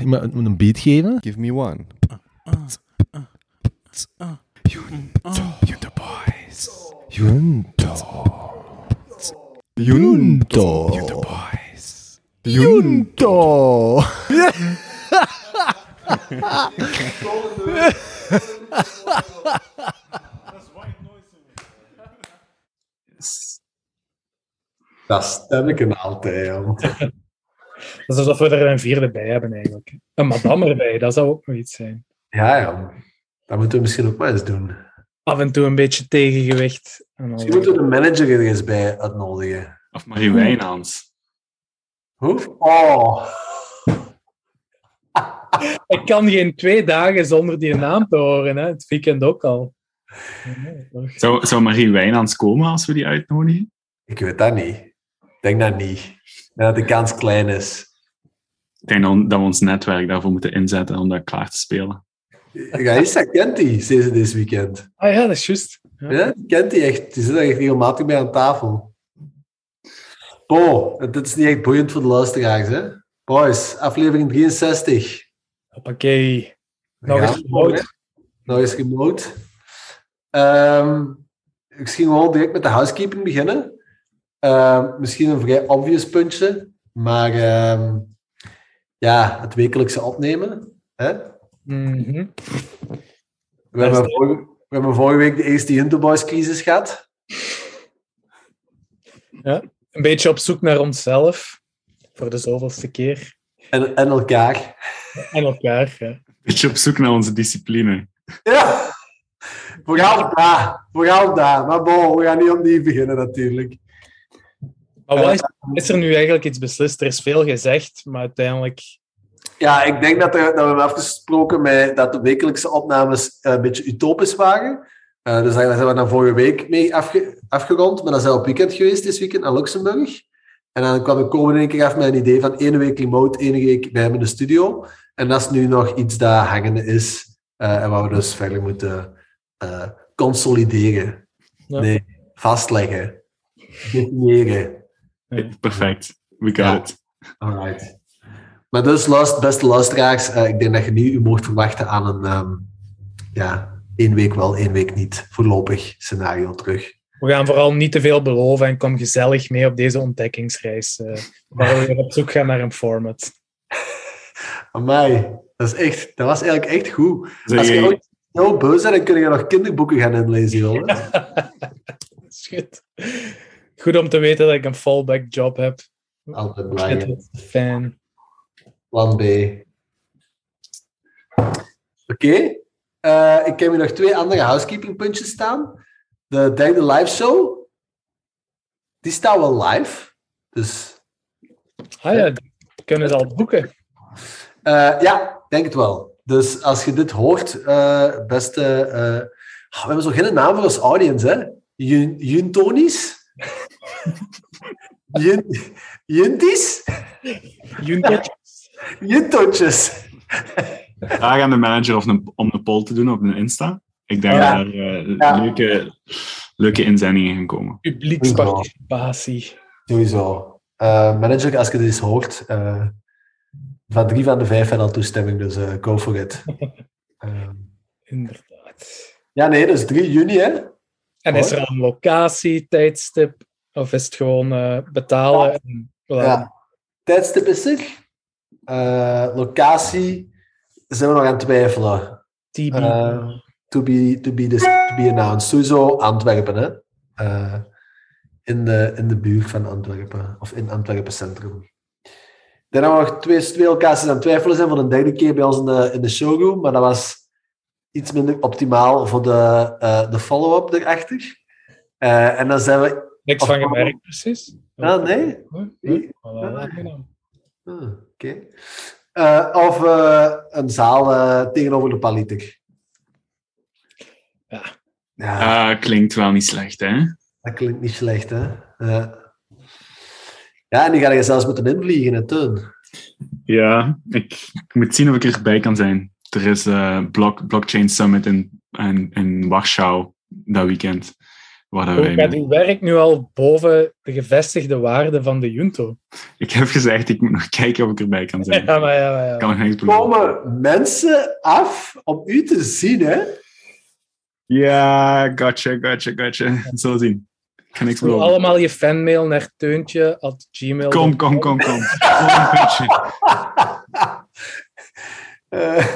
iemand moet een beat geven. Give me one. Junto boys. Junto. Junto. Junto boys. Junto. Dat stem ik hem altijd. Dat is alsof we er een vierde bij hebben eigenlijk. Een madame erbij, dat zou ook nog iets zijn. Ja, ja. Dat moeten we misschien ook maar eens doen. Af en toe een beetje tegengewicht. Misschien moeten we de manager er eens bij uitnodigen. Of Marie Wijnands. Hoe? Oh. Ik kan geen twee dagen zonder die naam te horen. Hè. Het weekend ook al. Zou, zou Marie Wijnands komen als we die uitnodigen? Ik weet dat niet. Ik denk dat niet. Dat de kans klein is. Ik denk dat dat we ons netwerk daarvoor moeten inzetten om dat klaar te spelen. Gaïssa kent die sinds dit weekend. Ah ja, dat is juist. Ja. Ja, die kent die echt. Die zit er echt regelmatig bij aan tafel. Bo, dit is niet echt boeiend voor de luisteraars, hè? Boys, aflevering 63. Hoppakee. Nog eens remote. Nog eens remote. Ehm, ik ging gewoon direct met de housekeeping beginnen. Ehm, misschien een vrij obvious puntje, maar ehm, ja, het wekelijkse opnemen. Hè? Mhm. We, hebben vorige, we hebben vorige week de eerste Interboys crisis gehad. Een beetje op zoek naar onszelf. Voor de zoveelste keer. En, en elkaar. En elkaar. Ja. Beetje op zoek naar onze discipline. Ja, vooral daar. Vooral daar. Maar bon, we gaan niet opnieuw beginnen natuurlijk. Maar wat is, is er nu eigenlijk iets beslist? Er is veel gezegd, maar uiteindelijk... Ja, ik denk dat, er, dat we hebben afgesproken met, dat de wekelijkse opnames eh, een beetje utopisch waren. Eh, dus daar zijn we dan vorige week mee afge, afgerond. Maar dan zijn we op weekend geweest dit weekend naar Luxemburg. En dan kwam ik komende een keer af met een idee van één week remote, één week bij hem in de studio. En dat is nu nog iets dat hangende is. eh, en wat we dus verder moeten eh, consolideren. Ja. Nee, vastleggen. Definiëren. Perfect. We got Ja. it. Alright. Maar dus, luister, beste luisteraars, eh, ik denk dat je nu u mocht verwachten aan een ehm, ja, één week wel, één week niet voorlopig scenario terug. We gaan vooral niet te veel beloven en kom gezellig mee op deze ontdekkingsreis. eh, waar we weer op zoek gaan naar een format. Amai, dat, is echt, dat was eigenlijk echt goed. Zeg Als je ooit zo boos bent, dan kun je nog kinderboeken gaan inlezen, joh. Dat is goed. Goed om te weten dat ik een fallback job heb. Altijd blij. Fan. Plan B. Oké. Eh, ik heb hier nog twee andere housekeeping puntjes staan. De derde live show. Die staat wel live. Dus Ah ja, kunnen ze al boeken. Eh, ja, denk het wel. Dus als je dit hoort, eh, beste... we hebben zo geen naam voor als audience, hè? Jun- Juntonis? Jun- Junties? Juntot. Juntotjes. Vraag aan de manager of een, om een poll te doen op een Insta. Ik denk Ja. dat er eh, Ja. leuke, leuke inzendingen gaan komen. Publieksparticipatie. Sowieso. Eh, manager, als je dit eens hoort, eh, van drie van de vijf hebben al toestemming, dus eh, go for it. Inderdaad. ja, nee, dus 3 juni, hè? En is er een locatie, tijdstip? Of is het gewoon eh, betalen? En, voilà. Ja. Tijdstip is er. Eh, locatie zijn we nog aan het twijfelen. TB. Eh, to, be, to, be to be announced. Sowieso Antwerpen, hè. In, de, in de buurt van Antwerpen. Of in Antwerpen Centrum. Denk dat we nog twee, twee locaties aan het twijfelen zijn voor een derde keer bij ons in de, in de showroom. Maar dat was iets minder optimaal voor de, de follow-up erachter. En dan zijn we... Niks van gemerkt, precies. Ah, nee? Hm. Ah, Oké. Eh, of eh, een zaal eh, tegenover de Paliter. Ja. Ja, Ah, klinkt wel niet slecht, hè? dat klinkt niet slecht, hè? Ja. Ja, en die ga je zelfs moeten invliegen, hè, Teun. Ja, ik, ik moet zien of ik erbij kan zijn. Er is een block, Blockchain Summit in, in, in Warschau dat weekend. Waar dat Hoe wij gaat mee- uw werk nu al boven de gevestigde waarde van de Junto? Ik heb gezegd, ik moet nog kijken of ik erbij kan zijn. Ja, maar ja, maar ja. Ik kan beloven. komen mensen af om u te zien, hè? Ja, gotcha, gotcha, gotcha. We zien. Ik ga niks Doe allemaal je fanmail naar teuntje at gmail. Kom, kom, kom, kom. Gewoon een beetje. Eh,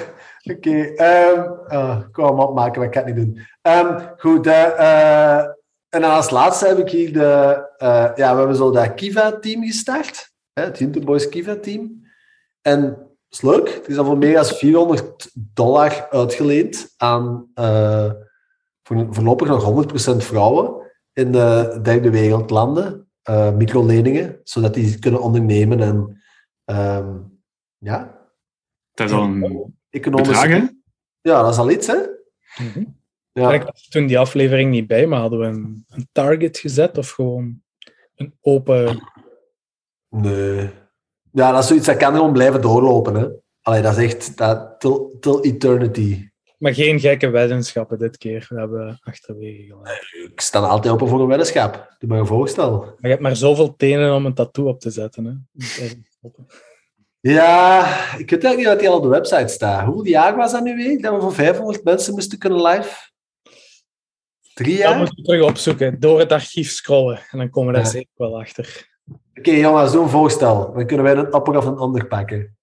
Oké, ehm, oh, ik hem opmaken, maar ik ga het niet doen. Ehm, goed, eh, eh, en dan als laatste heb ik hier de... eh, ja, we hebben zo dat Kiva-team gestart. Hè, het Hunter Boys Kiva-team. En dat is leuk. Het is al voor meer dan 400 dollar uitgeleend aan eh, voor, voorlopig nog 100% vrouwen in de derde wereldlanden. eh microleningen, zodat die kunnen ondernemen en ehm, ja, Dat is al een economische... bedrag, hè? Ja, dat is al iets, hè? Mhm. Ja. Ik was toen die aflevering niet bij, maar hadden we een, een target gezet of gewoon een open... Nee. Ja, dat is zoiets dat kan gewoon blijven doorlopen, hè? Allee, dat is echt dat, till, till eternity. Maar geen gekke weddenschappen dit keer. We hebben achterwege gelaten. Ik sta altijd open voor een weddenschap. Doe maar een voorstel. Maar je hebt maar zoveel tenen om een tattoo op te zetten. Hè. Ja, ik weet eigenlijk niet wat die al op de website staat. Hoeveel jaar was dat nu weer? Dat we voor 500 mensen moesten kunnen live? Drie Dat moeten we terug opzoeken. Door het archief scrollen. En dan komen we daar Ja. zeker wel achter. Oké, jongens, doe een voorstel. Dan kunnen wij een appel of een ander pakken.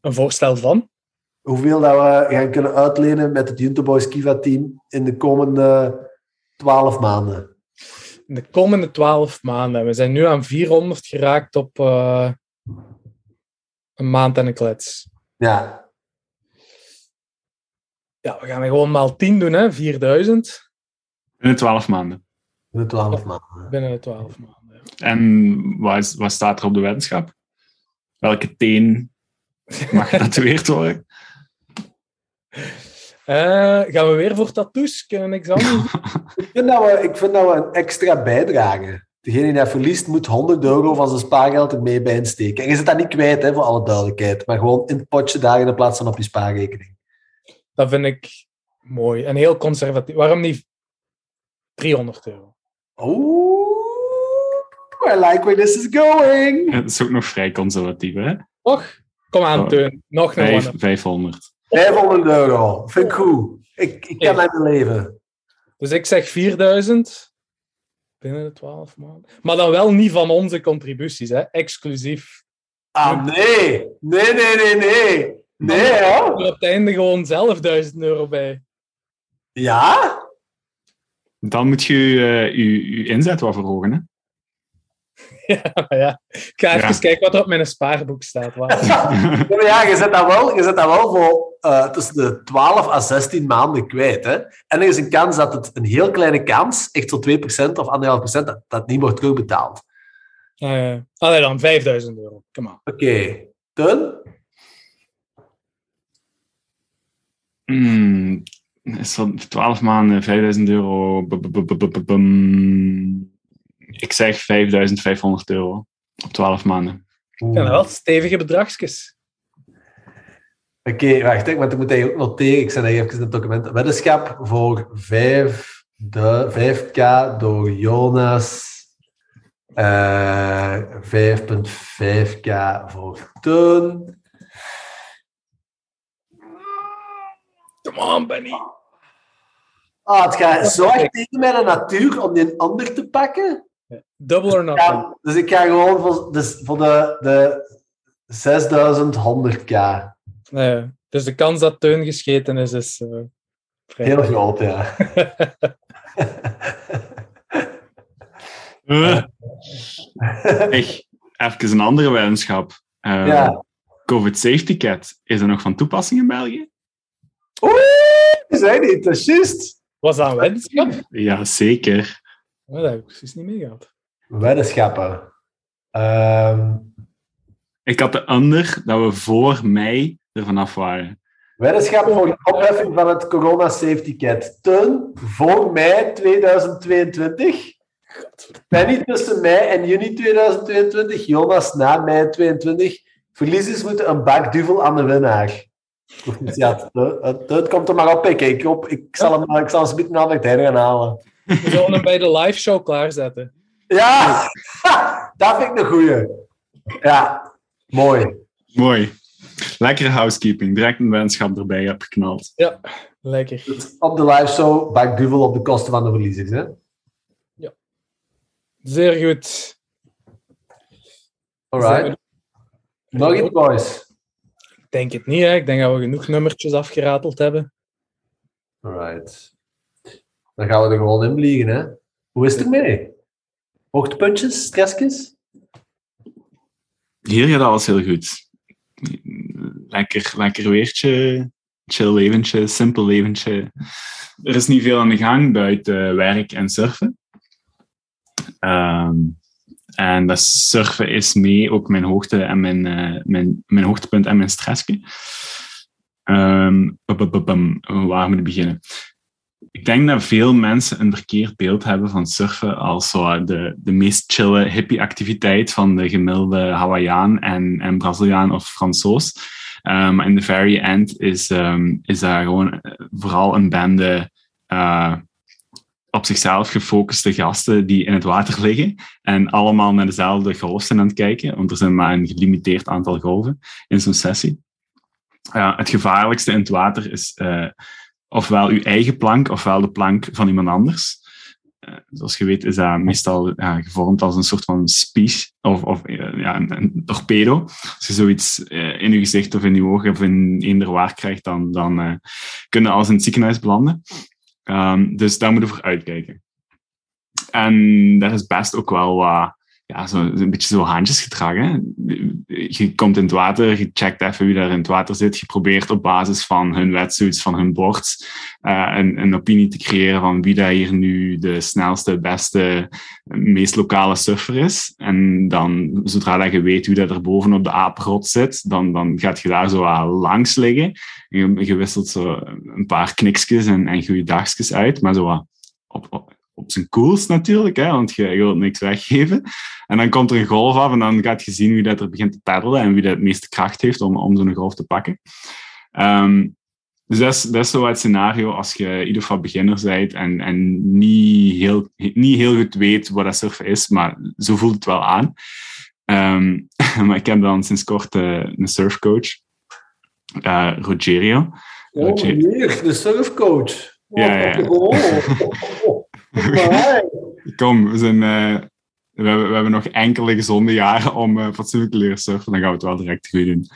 Een voorstel van? Hoeveel dat we gaan kunnen uitlenen met het Junto Boys Kiva-team in de komende 12 maanden. In de komende twaalf maanden. We zijn nu aan 400 geraakt op eh, een maand en een klets. Ja, Ja, we gaan er gewoon maal 10 doen, hè? 4000 In de 12 maanden. in de 12 maanden. binnen de 12 maanden. En wat, is, wat staat er op de wetenschap? Welke teen mag getatoeëerd worden? Eh, gaan we weer voor tattoos? Kunnen we niks anders? Ik vind, dat we, ik vind dat we een extra bijdrage. Degene die dat verliest, moet 100 euro van zijn spaargeld er mee bij insteken. En je zit dat niet kwijt, hè, voor alle duidelijkheid. Maar gewoon in het potje daar in plaats van op je spaarrekening. Dat vind ik mooi en heel conservatief. Waarom niet 300 euro? Oeh, I like where this is going. Het is ook nog vrij conservatief, hè? Och, kom aan, Oh. Teun. Nog een Vijf, one. 500. 500 euro. Vind ik goed. Ik, ik kan Ja. mijn leven. Dus ik zeg 4000 binnen de 12 maanden. Maar dan wel niet van onze contributies, hè? exclusief. Ah, nee. Nee, nee, nee, nee. Nee, hè? Er op het einde gewoon zelf 1000 euro bij. Ja? Dan moet je eh, je, je inzet wat verhogen, hè? Ja, maar ja. Ik ga even Ja. kijken wat er op mijn spaarboek staat. Ja, je zet dat wel, je zet dat wel voor eh, tussen de 12 à 16 maanden kwijt. Hè? En er is een kans dat het een heel kleine kans, echt zo 2% of 1,5%, dat dat niet wordt terugbetaald. Ah, ja. Allee dan, 5000 euro. Kom aan. Oké. Teun? Hmm, is dat 12 maanden, 5000 euro. Ik zeg 5500 euro op 12 maanden. Ik zijn wel stevige bedragjes. Oké, wacht, hè, want ik moet dat ook noteren. Ik zet even in het document. Weddenschap voor 5, de, 5k door Jonas. Eh 5,5k voor Teun. Come on, Benny. Ah, het gaat zo erg tegen mijn natuur om die een ander te pakken. Double or nothing. Ja, dus ik ga gewoon voor, dus voor de, de 6100k. Nee, dus de kans dat Teun gescheten is, is eh, vrij Heel groot, ja. Echt, even een andere wetenschap. Eh, ja. COVID Safety Cat, is er nog van toepassing in België? Oeh, je zei niet, dat is juist. Was dat een wetenschap? Ja, zeker. Oh, dat heb ik precies niet meegehad. Weddenschappen. Ehm Ik had de under dat we voor mei er vanaf waren. weddenschappen voor de opheffing van het Corona Safety Cat. Teun, voor mei 2022. Penny tussen mei en juni 2022. Jonas na mei 2022. Verliezers moeten een bak duvel aan de winnaar. Eh, Teun, komt er maar op pikken. Ik, hoop, ik zal hem, ik zal hem een aandacht heen gaan halen. We zullen hem bij de live show klaarzetten. Ja, dat vind ik een goeie. Ja, mooi. Mooi. Lekkere housekeeping. Direct een wenschap erbij heb geknald. Ja, lekker. Op de live show bak duvel op de kosten van de verliezers. Hè? Zeer goed. Alright. Nog iets, boys. Ik denk het niet, hè. Ik denk dat we genoeg nummertjes afgerateld hebben. Alright. Dan gaan we er gewoon in vliegen, hè. Hoe is het ermee? Hoogtepuntjes, stressjes? Hier gaat alles heel goed. Lekker, lekker weertje, chill leventje, simpel leventje. Er is niet veel aan de gang buiten werk en surfen. Ehm, en dat surfen is mee ook mijn hoogte en mijn, eh, mijn, mijn hoogtepunt en mijn stressje. Bum. waar moet ik beginnen? Ik denk dat veel mensen een verkeerd beeld hebben van surfen als zo de, de meest chille hippie-activiteit van de gemiddelde Hawaiiaan en, en Braziliaan of Fransoos. Maar in the very end is, ehm, is dat gewoon eh, vooral een bende eh, op zichzelf gefocuste gasten die in het water liggen en allemaal naar dezelfde golf zijn aan het kijken, want er zijn maar een gelimiteerd aantal golven in zo'n sessie. Het gevaarlijkste in het water is eh, ofwel uw eigen plank, ofwel de plank van iemand anders. Eh, zoals je weet is dat meestal gevormd als een soort van speech of, of eh, ja, een, torpedo. Als je zoiets in je gezicht of in je ogen of in eender waar krijgt, dan, dan kun als in het ziekenhuis belanden. Ehm, dus daar moeten we voor uitkijken. En daar is best ook wel wat ja, zo, een beetje zo handjesgedrag. Hè? Je komt in het water, je checkt even wie daar in het water zit. Je probeert op basis van hun wetsuits, van hun boards, uh, een, een opinie te creëren van wie daar hier nu de snelste, beste, meest lokale surfer is. En dan, zodra dat je weet wie dat er boven op de apengrot zit, dan, dan gaat je daar zo langs liggen. Je, wisselt zo een paar kniksjes en, en dagjes uit, maar zo op op zijn coolst natuurlijk, hè, want je, je wilt niks weggeven. En dan komt er een golf af en dan gaat je zien wie dat er begint te paddelen en wie dat het meeste kracht heeft om, om zo'n golf te pakken. Um, dus dat is, dat is zo het scenario als je in ieder geval beginner bent en, en niet, heel, niet heel goed weet wat dat surfen is, maar zo voelt het wel aan. Um, maar ik heb dan sinds kort uh, een surfcoach, uh, Rogerio. Oh, Roger- de surfcoach. Ja, ja. Kom, we, zijn, eh, we, hebben, nog enkele gezonde jaren om uh, fatsoenlijk te leren surfen. Dan gaan we het wel direct goed doen.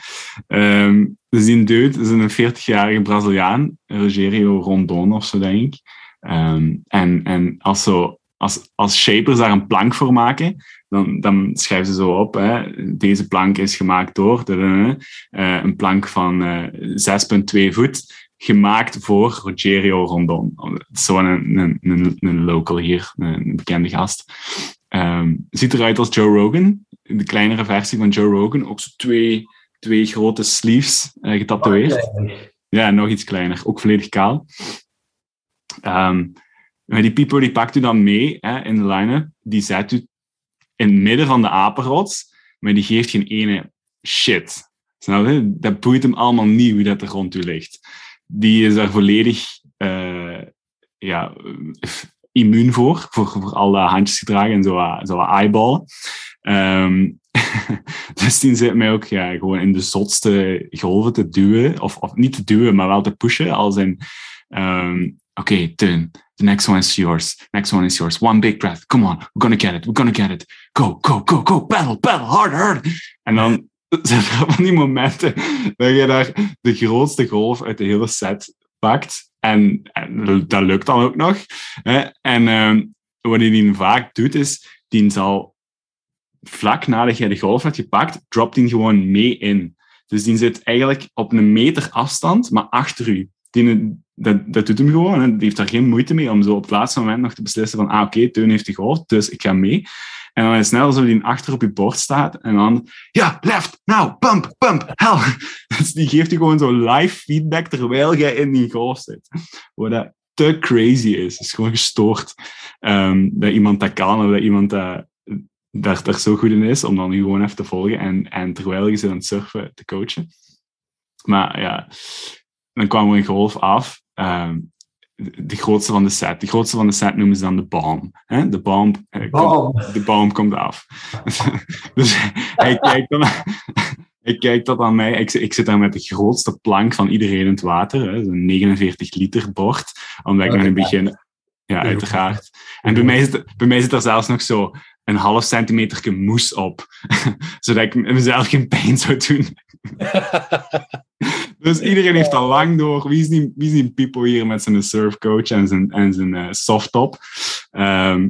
Ehm, dus die dude is een 40-jarige Braziliaan, Rogerio Rondon of zo, denk ik. Ehm, en en als, zo, als, als shapers daar een plank voor maken, dan, dan schrijven ze zo op. Hè, deze plank is gemaakt door uh, een plank van uh, 6,2 voet gemaakt voor Rogerio Rondon. Zo'n een, een, een, een, local hier, een bekende gast. Um, ziet eruit als Joe Rogan, de kleinere versie van Joe Rogan. Ook zo twee, twee grote sleeves uh, getatoeëerd. Ja, nog iets kleiner. Ook volledig kaal. Um, maar die pieper die pakt u dan mee hè, in de line-up. Die zet u in het midden van de apenrots, maar die geeft geen ene shit. Snap je? Dat boeit hem allemaal niet wie dat er rond u ligt die is daar volledig uh, ja, immuun voor, voor, voor alle handjes gedragen en zo, zo eyeballen. Um, dus die zit mij ook ja, gewoon in de zotste golven te duwen, of, of niet te duwen, maar wel te pushen, als in, um, oké, okay, the next one is yours, next one is yours, one big breath, come on, we're gonna get it, we're gonna get it, go, go, go, go, paddle, paddle, harder, harder. En dan zijn er van die momenten dat je daar de grootste golf uit de hele set pakt. En, dat lukt dan ook nog. En um, wat hij vaak doet, is die zal vlak nadat je de golf hebt gepakt, dropt die gewoon mee in. Dus die zit eigenlijk op een meter afstand, maar achter u. Die, dat, dat doet hem gewoon. Hè. Die heeft daar geen moeite mee om zo op het laatste moment nog te beslissen van ah, oké, okay, Teun heeft de golf, dus ik ga mee. En dan is snel zo die achter op je bord staat. En dan, ja, left, now, pump, pump, hell. Dus die geeft je gewoon zo live feedback terwijl jij in die golf zit. Wat dat te crazy is. Het is gewoon gestoord um, dat iemand dat kan. Of dat iemand dat, daar, daar zo goed in is. Om dan gewoon even te volgen. En, en terwijl je ze aan het surfen te coachen. Maar ja, dan kwam er een golf af. Um, de grootste van de set. De grootste van de set noemen ze dan de bomb. Hè? De bomb, eh. Komt, de bomb komt af. dus hij kijkt dan... Ik kijk dat aan mij. Ik, ik zit daar met de grootste plank van iedereen in het water. hè, Een 49 liter bord. Omdat ik nog een beetje... Ja, uiteraard. En bij mij, zit, bij mij zit er zelfs nog zo een half centimeter moes op. Zodat ik mezelf geen pijn zou doen. Dus iedereen heeft al lang door. Wie is die, wie is die Pipo hier met zijn surfcoach en zijn, en zijn eh, softtop? Ehm,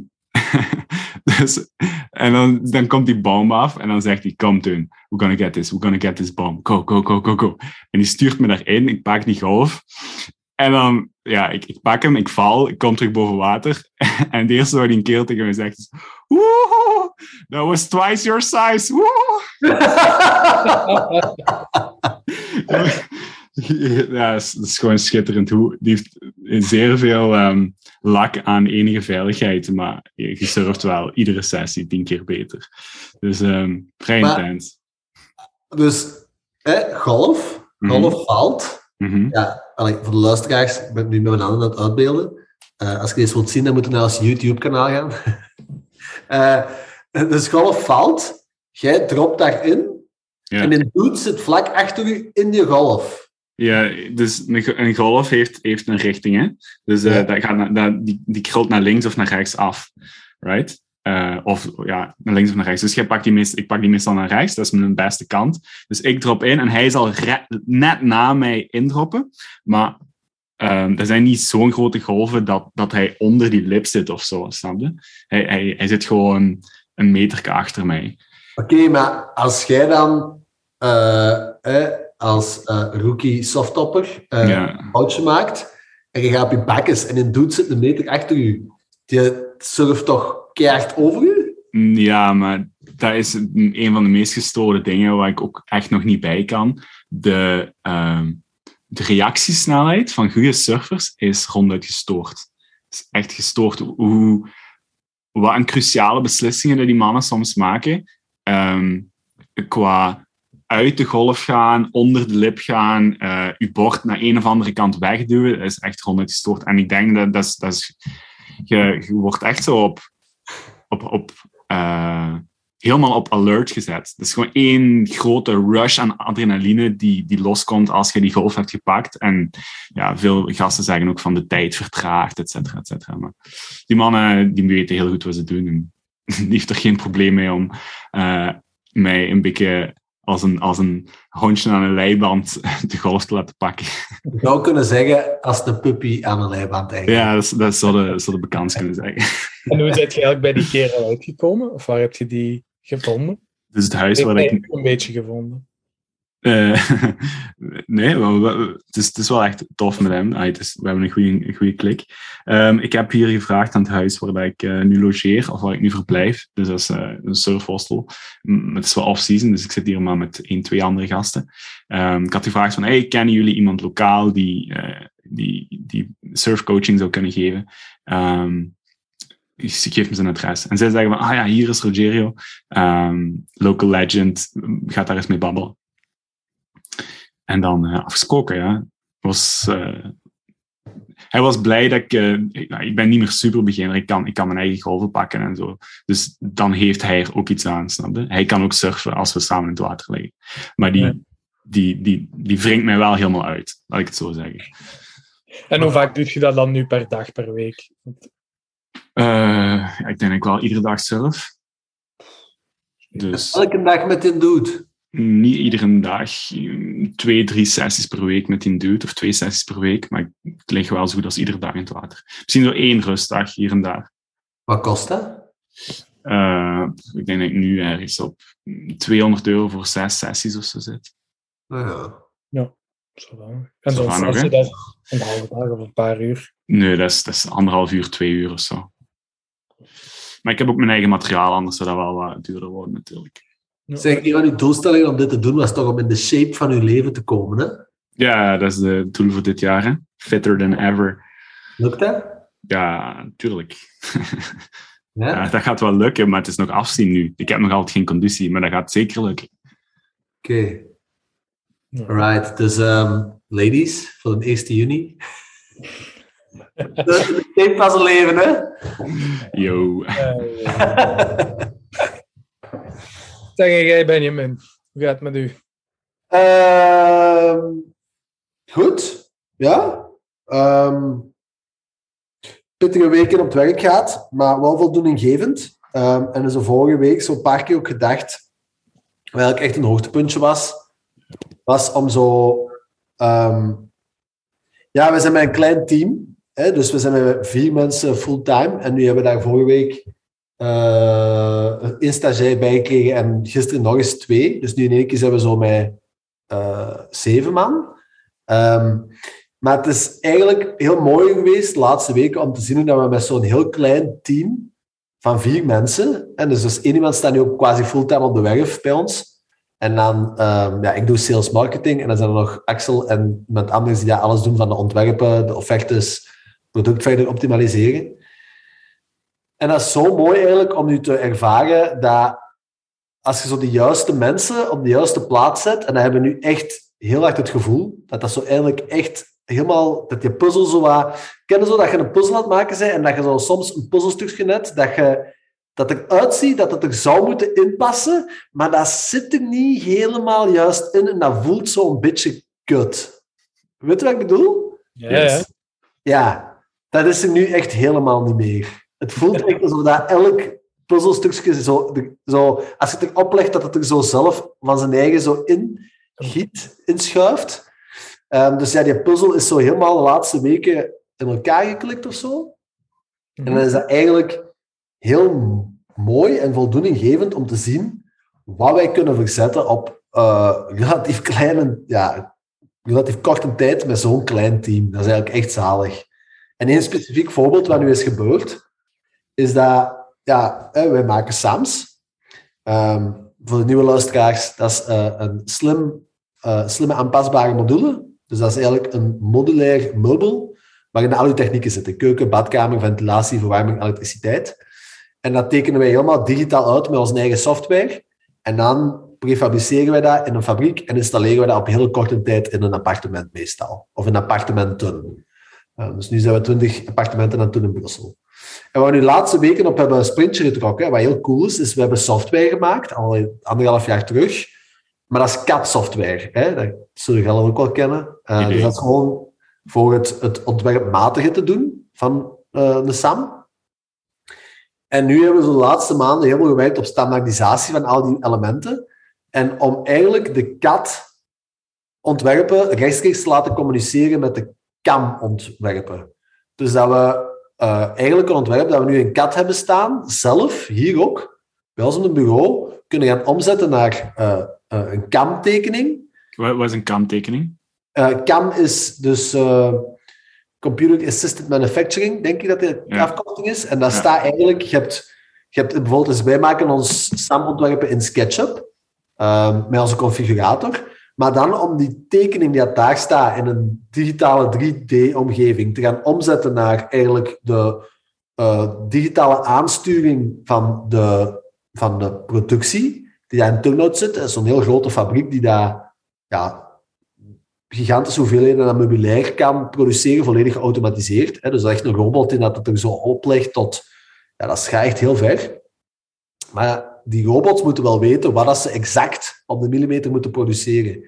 dus, en dan, dan komt die bom af en dan zegt hij, kom Teun, we're gonna get this, we're gonna get this bomb. Go, go, go, go, go. En die stuurt me daarin, ik pak die golf. En dan, ja, ik, ik pak hem, ik val, ik kom terug boven water. En het eerste wat hij een keer tegen me zegt is, woehoe, that was twice your size, woehoe. Ja, dat is, dat is gewoon schitterend. Hoe, die heeft zeer veel ehm, lak aan enige veiligheid, maar je surft wel iedere sessie tien keer beter. Dus ehm, vrij Maar- intens. Dus, hè, golf. Mhm. Golf valt. Mhm. Ja, allee, voor de luisteraars, ik ben nu met mijn handen aan het uitbeelden. Eh, als je deze wilt zien, dan moet je naar ons YouTube-kanaal gaan. Eh, dus golf valt. Jij dropt daarin. Ja. En een dude zit vlak achter u in die golf. Ja, dus een, go- een golf heeft, heeft een richting, hè? Dus eh, Ja. dat gaat naar, dat, die, die krult naar links of naar rechts af, right? Eh, of ja, naar links of naar rechts. Dus jij pakt die meest, ik pak die meestal naar rechts, dat is mijn beste kant. Dus ik drop in en hij zal net na mij indroppen. Maar ehm er zijn niet zo'n grote golven dat, dat hij onder die lip zit of zo, snap je? Hij, hij, hij zit gewoon een meter achter mij. Oké, maar als jij dan eh, eh, als eh, rookie softtopper eh, Ja. een foutje maakt en je gaat op je bakkes en een dude zit een meter achter u, die surft toch keihard over u? Mm, Ja, maar dat is een van de meest gestoorde dingen waar ik ook echt nog niet bij kan. De, ehm, de reactiesnelheid van goede surfers is ronduit gestoord. Het is echt gestoord hoe, wat een cruciale beslissingen dat die mannen soms maken. Ehm, qua uit de golf gaan, onder de lip gaan, eh je bord naar een of andere kant wegduwen, dat is echt ronduit gestoord. En ik denk dat, dat, is, dat is, je, je wordt echt zo op, op, op eh, helemaal op alert gezet. Het is gewoon één grote rush aan adrenaline die, die loskomt als je die golf hebt gepakt. En ja, veel gasten zeggen ook van de tijd vertraagt, et cetera, et cetera. Maar die mannen die weten heel goed wat ze doen. Die heeft er geen probleem mee om eh, mij een beetje als een, als een hondje aan een leiband de golf te laten pakken. Je zou kunnen zeggen als de puppy aan een leiband eigenlijk. Ja, dat, is- dat zou de, zou de bekans kunnen zeggen. En hoe ben je eigenlijk bij die kerel uitgekomen? Of waar heb je die gevonden? Dus het huis Ik waar heb ik een beetje gevonden. Eh, nee, het, is, wel echt tof met hem. Is, we hebben een goede, een goede klik. Ehm, ik heb hier gevraagd aan het huis waar ik eh, nu logeer, of waar ik nu verblijf. Dus dat is eh, een surfhostel. M- Het is wel off-season, dus ik zit hier maar met één, twee andere gasten. Ehm, ik had gevraagd van, hey, kennen jullie iemand lokaal die, die, die surfcoaching zou kunnen geven? Dus ik geef me zijn adres. En zij zeggen van, ah ja, hier is Rogerio. Local legend, gaat daar eens mee babbelen. En dan eh afgesproken, ja. Was, eh, hij was blij dat ik... eh, ik, nou, ik ben niet meer super beginner. Ik kan, ik kan mijn eigen golven pakken en zo. Dus dan heeft hij er ook iets aan, snap je? Hij kan ook surfen als we samen in het water liggen. Maar die, Ja. die, die, die wringt mij wel helemaal uit, laat ik het zo zeggen. En hoe vaak doe je dat dan nu per dag, per week? Eh, ik denk ik wel iedere dag surf. Dus Elke dag met die dude. Niet iedere dag. Twee, drie sessies per week met die dude. Of twee sessies per week. Maar ik lig wel zo goed als iedere dag in het water. Misschien zo één rustdag hier en daar. Wat kost dat? Eh, ik denk dat ik nu ergens op 200 euro voor zes sessies of zo zit. Nou ja. Zo. En Zo zo'n van nog, sessie, hè? dat een halve dag of een paar uur. Nee, dat is, dat is anderhalf uur, twee uur of zo. Maar ik heb ook mijn eigen materiaal, anders zou dat wel wat duurder worden natuurlijk. Ja. Zeg, een van uw doelstellingen om dit te doen was toch om in de shape van uw leven te komen, hè? Ja, dat is de doel voor dit jaar. Hè? Fitter than ever. Lukt dat? Ja, tuurlijk. Ja? Ja, dat gaat wel lukken, maar het is nog afzien nu. Ik heb nog altijd geen conditie, maar dat gaat zeker lukken. Oké. Ja. Alright. Dus, ehm, ladies, voor de 1 juni. Dat van zijn leven, hè? Yo. Zeg jij, Benjamin. Hoe gaat het met u? Ehm, goed, ja. Ehm pittige weken op het werk gehad, maar wel voldoeninggevend. Ehm en dus de vorige week zo'n paar keer ook gedacht, eigenlijk echt een hoogtepuntje was, was om zo... ja, we zijn met een klein team, hè, dus we zijn met vier mensen fulltime. En nu hebben we daar vorige week eh een stagiair bij gekregen en gisteren nog eens twee. Dus nu in één keer zijn we zo met eh, zeven man. Ehm, maar het is eigenlijk heel mooi geweest de laatste weken om te zien dat we met zo'n heel klein team van vier mensen, en dus, dus één iemand staat nu ook quasi fulltime op de werf bij ons. En dan, ehm, ja, ik doe sales marketing en dan zijn er nog Axel en iemand anders die daar alles doen van de ontwerpen, de offertes, product verder optimaliseren. En dat is zo mooi eigenlijk om nu te ervaren dat als je zo de juiste mensen op de juiste plaats zet, en dan hebben we nu echt heel hard het gevoel dat dat zo eigenlijk echt helemaal, dat je puzzel zo wat... Kennen zo dat je een puzzel aan het maken bent en dat je zo soms een puzzelstukje net, dat je dat eruit ziet dat het er zou moeten inpassen, maar dat zit er niet helemaal juist in en dat voelt zo een beetje kut. Weet je wat ik bedoel? Ja, ja. Ja, dat is er nu echt helemaal niet meer. Het voelt echt alsof dat elk puzzelstukje zo, zo... Als je het erop legt, dat het er zo zelf van zijn eigen zo in giet, inschuift. Ehm, dus ja, die puzzel is zo helemaal de laatste weken in elkaar geklikt of zo. En dan is dat eigenlijk heel mooi en voldoeninggevend om te zien wat wij kunnen verzetten op eh, relatief kleine, ja, relatief korte tijd met zo'n klein team. Dat is eigenlijk echt zalig. En één specifiek voorbeeld wat nu is gebeurd, is dat ja, wij maken SAMS. Ehm, voor de nieuwe luisteraars, dat is eh, een slim, eh, slimme aanpasbare module. Dus dat is eigenlijk een modulair meubel waarin al uw technieken zitten. Keuken, badkamer, ventilatie, verwarming, elektriciteit. En dat tekenen wij helemaal digitaal uit met onze eigen software. En dan prefabriceren wij dat in een fabriek en installeren we dat op heel korte tijd in een appartement meestal. Of in appartementen. Uh, dus nu zijn we twintig appartementen aan het doen in Brussel. En waar we nu de laatste weken op hebben een sprintje getrokken, wat heel cool is, is we hebben software gemaakt, al anderhalf jaar terug. Maar dat is CAD-software. Hè? Dat zullen jullie ook wel kennen. Uh, dus dat is gewoon voor het, het ontwerpmatige te doen van uh, de SAM. En nu hebben we de laatste maanden heel veel gewerkt op standaardisatie van al die elementen. En om eigenlijk de CAD-ontwerpen rechtstreeks te laten communiceren met de CAM-ontwerpen. Dus dat we uh, eigenlijk een ontwerp dat we nu in CAD hebben staan, zelf, hier ook, bij ons op het bureau, kunnen gaan omzetten naar uh, uh, een CAM-tekening. Wat is een CAM-tekening? CAM is dus Computer Assisted Manufacturing, denk ik dat de ja. afkorting is. En daar ja. staat eigenlijk, je hebt, je hebt bijvoorbeeld wij maken ons SAM-ontwerpen in SketchUp, met onze configurator. Maar dan om die tekening die daar staat in een digitale 3D-omgeving te gaan omzetten naar eigenlijk de uh, digitale aansturing van de, van de productie, die daar in Turnhout zit. Dat is zo'n heel grote fabriek die daar ja, gigantische hoeveelheden aan meubilair kan produceren, volledig geautomatiseerd. Hè. Dus dat is echt een robot in dat het er zo oplegt tot... Ja, dat echt heel ver. Maar die robots moeten wel weten wat dat ze exact op de millimeter moeten produceren.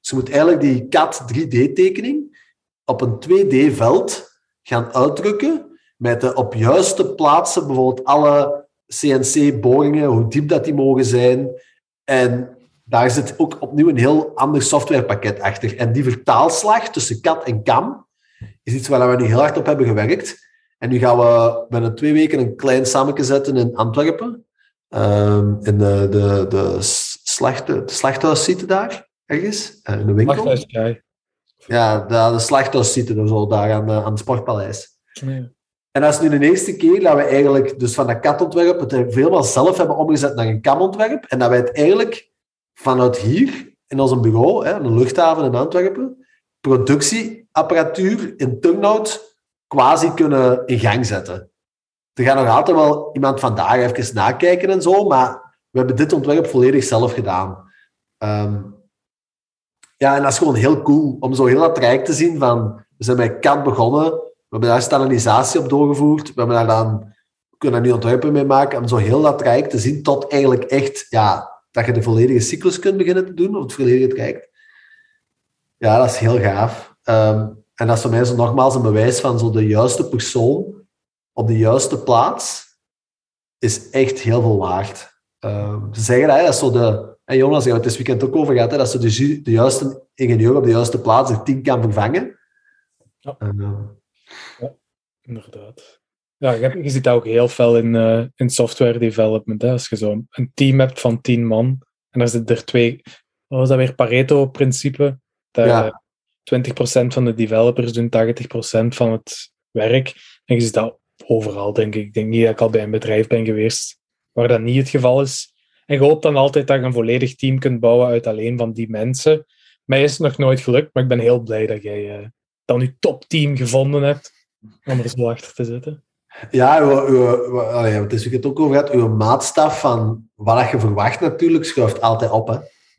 Dus je moet eigenlijk die CAD 3D-tekening op een 2D-veld gaan uitdrukken met de op juiste plaatsen, bijvoorbeeld alle CNC-boringen, hoe diep dat die mogen zijn. En daar zit ook opnieuw een heel ander softwarepakket achter. En die vertaalslag tussen CAD en CAM is iets waar we nu heel hard op hebben gewerkt. En nu gaan we binnen twee weken een klein samenke zetten in Antwerpen. Um, in de, de, de, slachte, de slachthuis daar, ergens, uh, in de winkel. Ja, de, de slachthuis zitten zo daar aan, aan het Sportpaleis. En dat is nu de eerste keer dat we eigenlijk dus van dat katontwerp het helemaal zelf hebben omgezet naar een kamontwerp. En dat wij het eigenlijk vanuit hier, in ons bureau, hè, een luchthaven in Antwerpen, productieapparatuur in Turnhout quasi kunnen in gang zetten. Er gaat nog altijd wel iemand vandaag even nakijken en zo, maar we hebben dit ontwerp volledig zelf gedaan. Um, ja, en dat is gewoon heel cool om zo heel dat traject te zien van... We zijn bij CAD begonnen hebben daar standaardisatie op doorgevoerd. We hebben daar dan, kunnen daar nu ontwerpen mee maken om zo heel dat traject te zien tot eigenlijk echt, ja, dat je de volledige cyclus kunt beginnen te doen, of het volledige traject. Ja, dat is heel gaaf. Ehm, en dat is voor mij nogmaals een bewijs van zo de juiste persoon op de juiste plaats is echt heel veel waard. Ehm, ze zeggen dat, dat zo de... En Jonas, je het dit weekend ook over gehad, hè, dat ze de, de juiste ingenieur op de juiste plaats het team kan vervangen. Ja. En, eh, Inderdaad. Ja, je, ziet dat ook heel veel in, eh, in software development. Hè. Als je zo een team hebt van tien man en er zitten er twee, wat was dat weer, Pareto-principe. Dat Ja. 20% van de developers doen 80% van het werk. En je ziet dat overal, denk ik. Ik denk niet dat ik al bij een bedrijf ben geweest waar dat niet het geval is. En je hoopt dan altijd dat je een volledig team kunt bouwen uit alleen van die mensen. Mij is het nog nooit gelukt, maar ik ben heel blij dat jij eh, dan je topteam gevonden hebt om er zo achter te zitten. Ja, uw, uw, uw, allee, het is het ook over. Uw maatstaf van wat je verwacht natuurlijk schuift altijd op. Hè.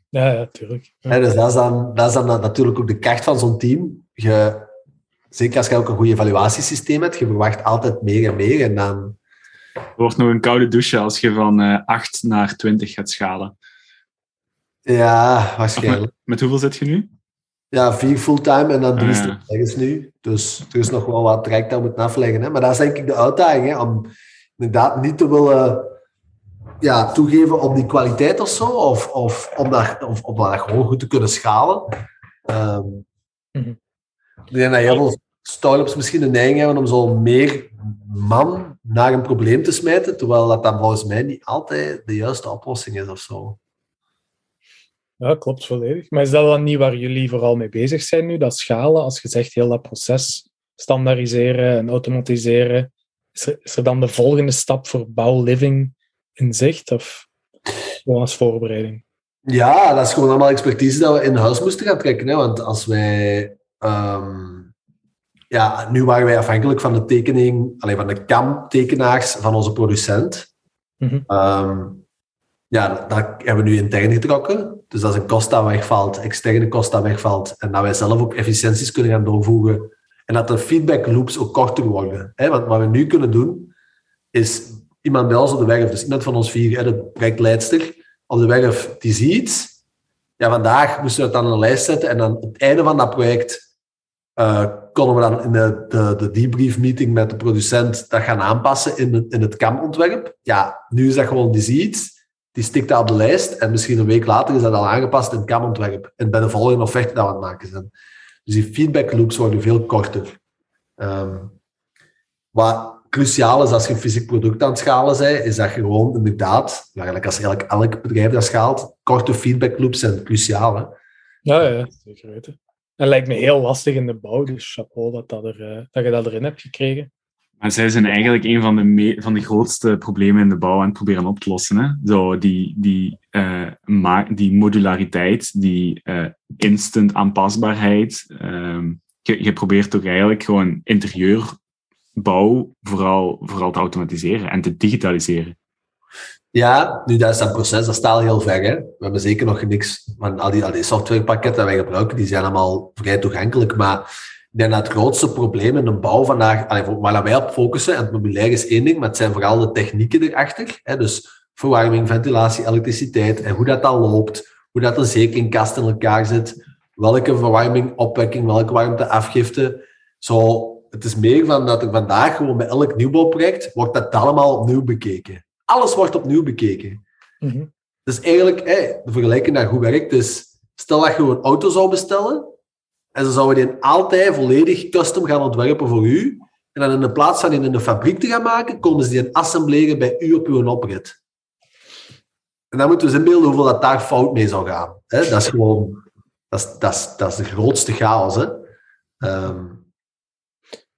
Ja, ja, tuurlijk. Ja. Dus dat is, dan, dat is dan natuurlijk ook de kracht van zo'n team. Je, zeker als je ook een goed evaluatiesysteem hebt, je verwacht altijd meer en meer. En dan, Er wordt nog een koude douche als je van eh 8 naar 20 gaat schalen. ja, waarschijnlijk. Met hoeveel zit je nu? Ja, vier fulltime en dan drie Ah, ja. strijkers nu. Dus er is nog wel wat traject dat moet afleggen. Hè. Maar dat is denk ik de uitdaging, hè, om inderdaad niet te willen ja, toegeven op die kwaliteit of zo, of, of om dat, of, om dat gewoon goed te kunnen schalen. Ehm, Mhm. Ik denk dat heel veel start-ups misschien de neiging hebben om zo meer man naar een probleem te smijten, terwijl dat dan volgens mij niet altijd de juiste oplossing is of zo. Ja, klopt volledig. Maar is dat dan niet waar jullie vooral mee bezig zijn nu? Dat schalen, als je zegt heel dat proces standaardiseren en automatiseren. Is er, is er dan de volgende stap voor bouwliving in zicht? Of gewoon als voorbereiding? Ja, dat is gewoon allemaal expertise dat we in huis moesten gaan trekken. Hè? Want als wij... ehm, ja, nu waren wij afhankelijk van de tekening, alleen van de CAM-tekenaars van onze producent. Mhm. Ehm, ja, dat hebben we nu intern getrokken. Dus dat is een kost dat wegvalt, externe kost dat wegvalt. En dat wij zelf ook efficiënties kunnen gaan doorvoegen. En dat de feedback loops ook korter worden. Hè? Want wat we nu kunnen doen, is iemand bij ons op de werf, dus iemand van ons vier, hè, de projectleidster, op de werf, die ziet, ja, vandaag moesten we het dan op een lijst zetten en aan het einde van dat project eh, konden we dan in de, de, de debrief meeting met de producent dat gaan aanpassen in het, in het CAM-ontwerp. Ja, nu is dat gewoon, die ziet, die stikt dat op de lijst en misschien een week later is dat al aangepast in het CAM-ontwerp. En bij de volgende offerte dat we aan het maken zijn. Dus die feedback loops worden veel korter. Ehm, wat cruciaal is als je een fysiek product aan het schalen bent, is dat je gewoon inderdaad, ja, eigenlijk als elk, elk bedrijf dat schaalt, korte feedback loops zijn cruciaal. Hè? Ja, ja, zeker weten. En lijkt me heel lastig in de bouw, dus chapeau dat, dat, eh, dat je dat erin hebt gekregen. Maar zij zijn eigenlijk een van de, van de grootste problemen in de bouw aan het proberen op te lossen. Hè? Zo die, die, eh, die modulariteit, die eh, instant aanpasbaarheid. Ehm, je, je probeert toch eigenlijk gewoon interieurbouw vooral, vooral te automatiseren en te digitaliseren. Ja, nu dat is dat proces, dat staat al heel ver. We hebben zeker nog niks van al die, al die softwarepakketten dat wij gebruiken, die zijn allemaal vrij toegankelijk. Maar ik denk dat het grootste probleem in de bouw vandaag, waar wij op focussen, en het mobiliair is één ding, maar het zijn vooral de technieken erachter. Hè? Dus verwarming, ventilatie, elektriciteit en hoe dat dan loopt, hoe dat de zekeringkast in elkaar zit, welke verwarming, opwekking, welke warmte, afgifte. Zo, het is meer van dat er vandaag gewoon bij elk nieuwbouwproject wordt dat allemaal opnieuw bekeken. Alles wordt opnieuw bekeken. Mhm. Dus eigenlijk, hey, de vergelijking dat goed werkt, is stel dat je een auto zou bestellen en ze zouden die altijd volledig custom gaan ontwerpen voor u en dan in de plaats van die in de fabriek te gaan maken, komen ze die assembleren bij u op uw oprit. En dan moeten we eens inbeelden hoeveel dat daar fout mee zou gaan. Hè? Dat is gewoon, dat is, dat is, dat is de grootste chaos. Hè?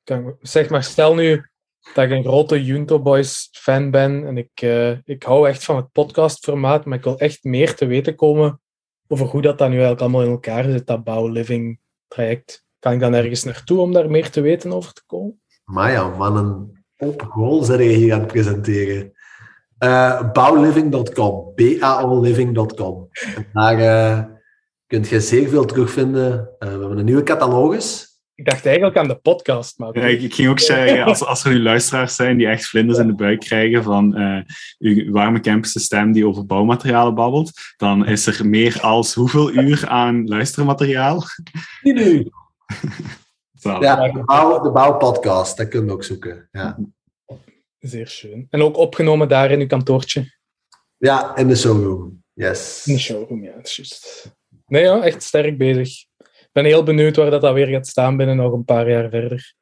Kan- Zeg maar, stel nu dat ik een grote Junto Boys fan ben en ik, eh, ik hou echt van het podcastformaat, maar ik wil echt meer te weten komen over hoe dat dan nu eigenlijk allemaal in elkaar zit, dat bouw-living traject. Kan ik dan ergens naartoe om daar meer te weten over te komen? Maar ja, man, een open goal zijn hier aan het presenteren. Eh bouwliving.com, baoliving.com. Daar eh, kunt je zeer veel terugvinden. We hebben een nieuwe catalogus. Ik dacht eigenlijk aan de podcast, maar... Ja, ik, ik ging ook zeggen, als, als er nu luisteraars zijn die echt vlinders in de buik krijgen van eh uw warme campus stem die over bouwmaterialen babbelt, dan is er meer als hoeveel uur aan luistermateriaal? Die nu. Zalig. Ja, de, bouw, de bouwpodcast, dat kunnen we ook zoeken. Ja, Zeer schön. En ook opgenomen daar in uw kantoortje. ja in de showroom. Yes. In de showroom, ja, juist. Nee, ja, echt sterk bezig. Ik ben heel benieuwd waar dat, dat weer gaat staan binnen nog een paar jaar verder.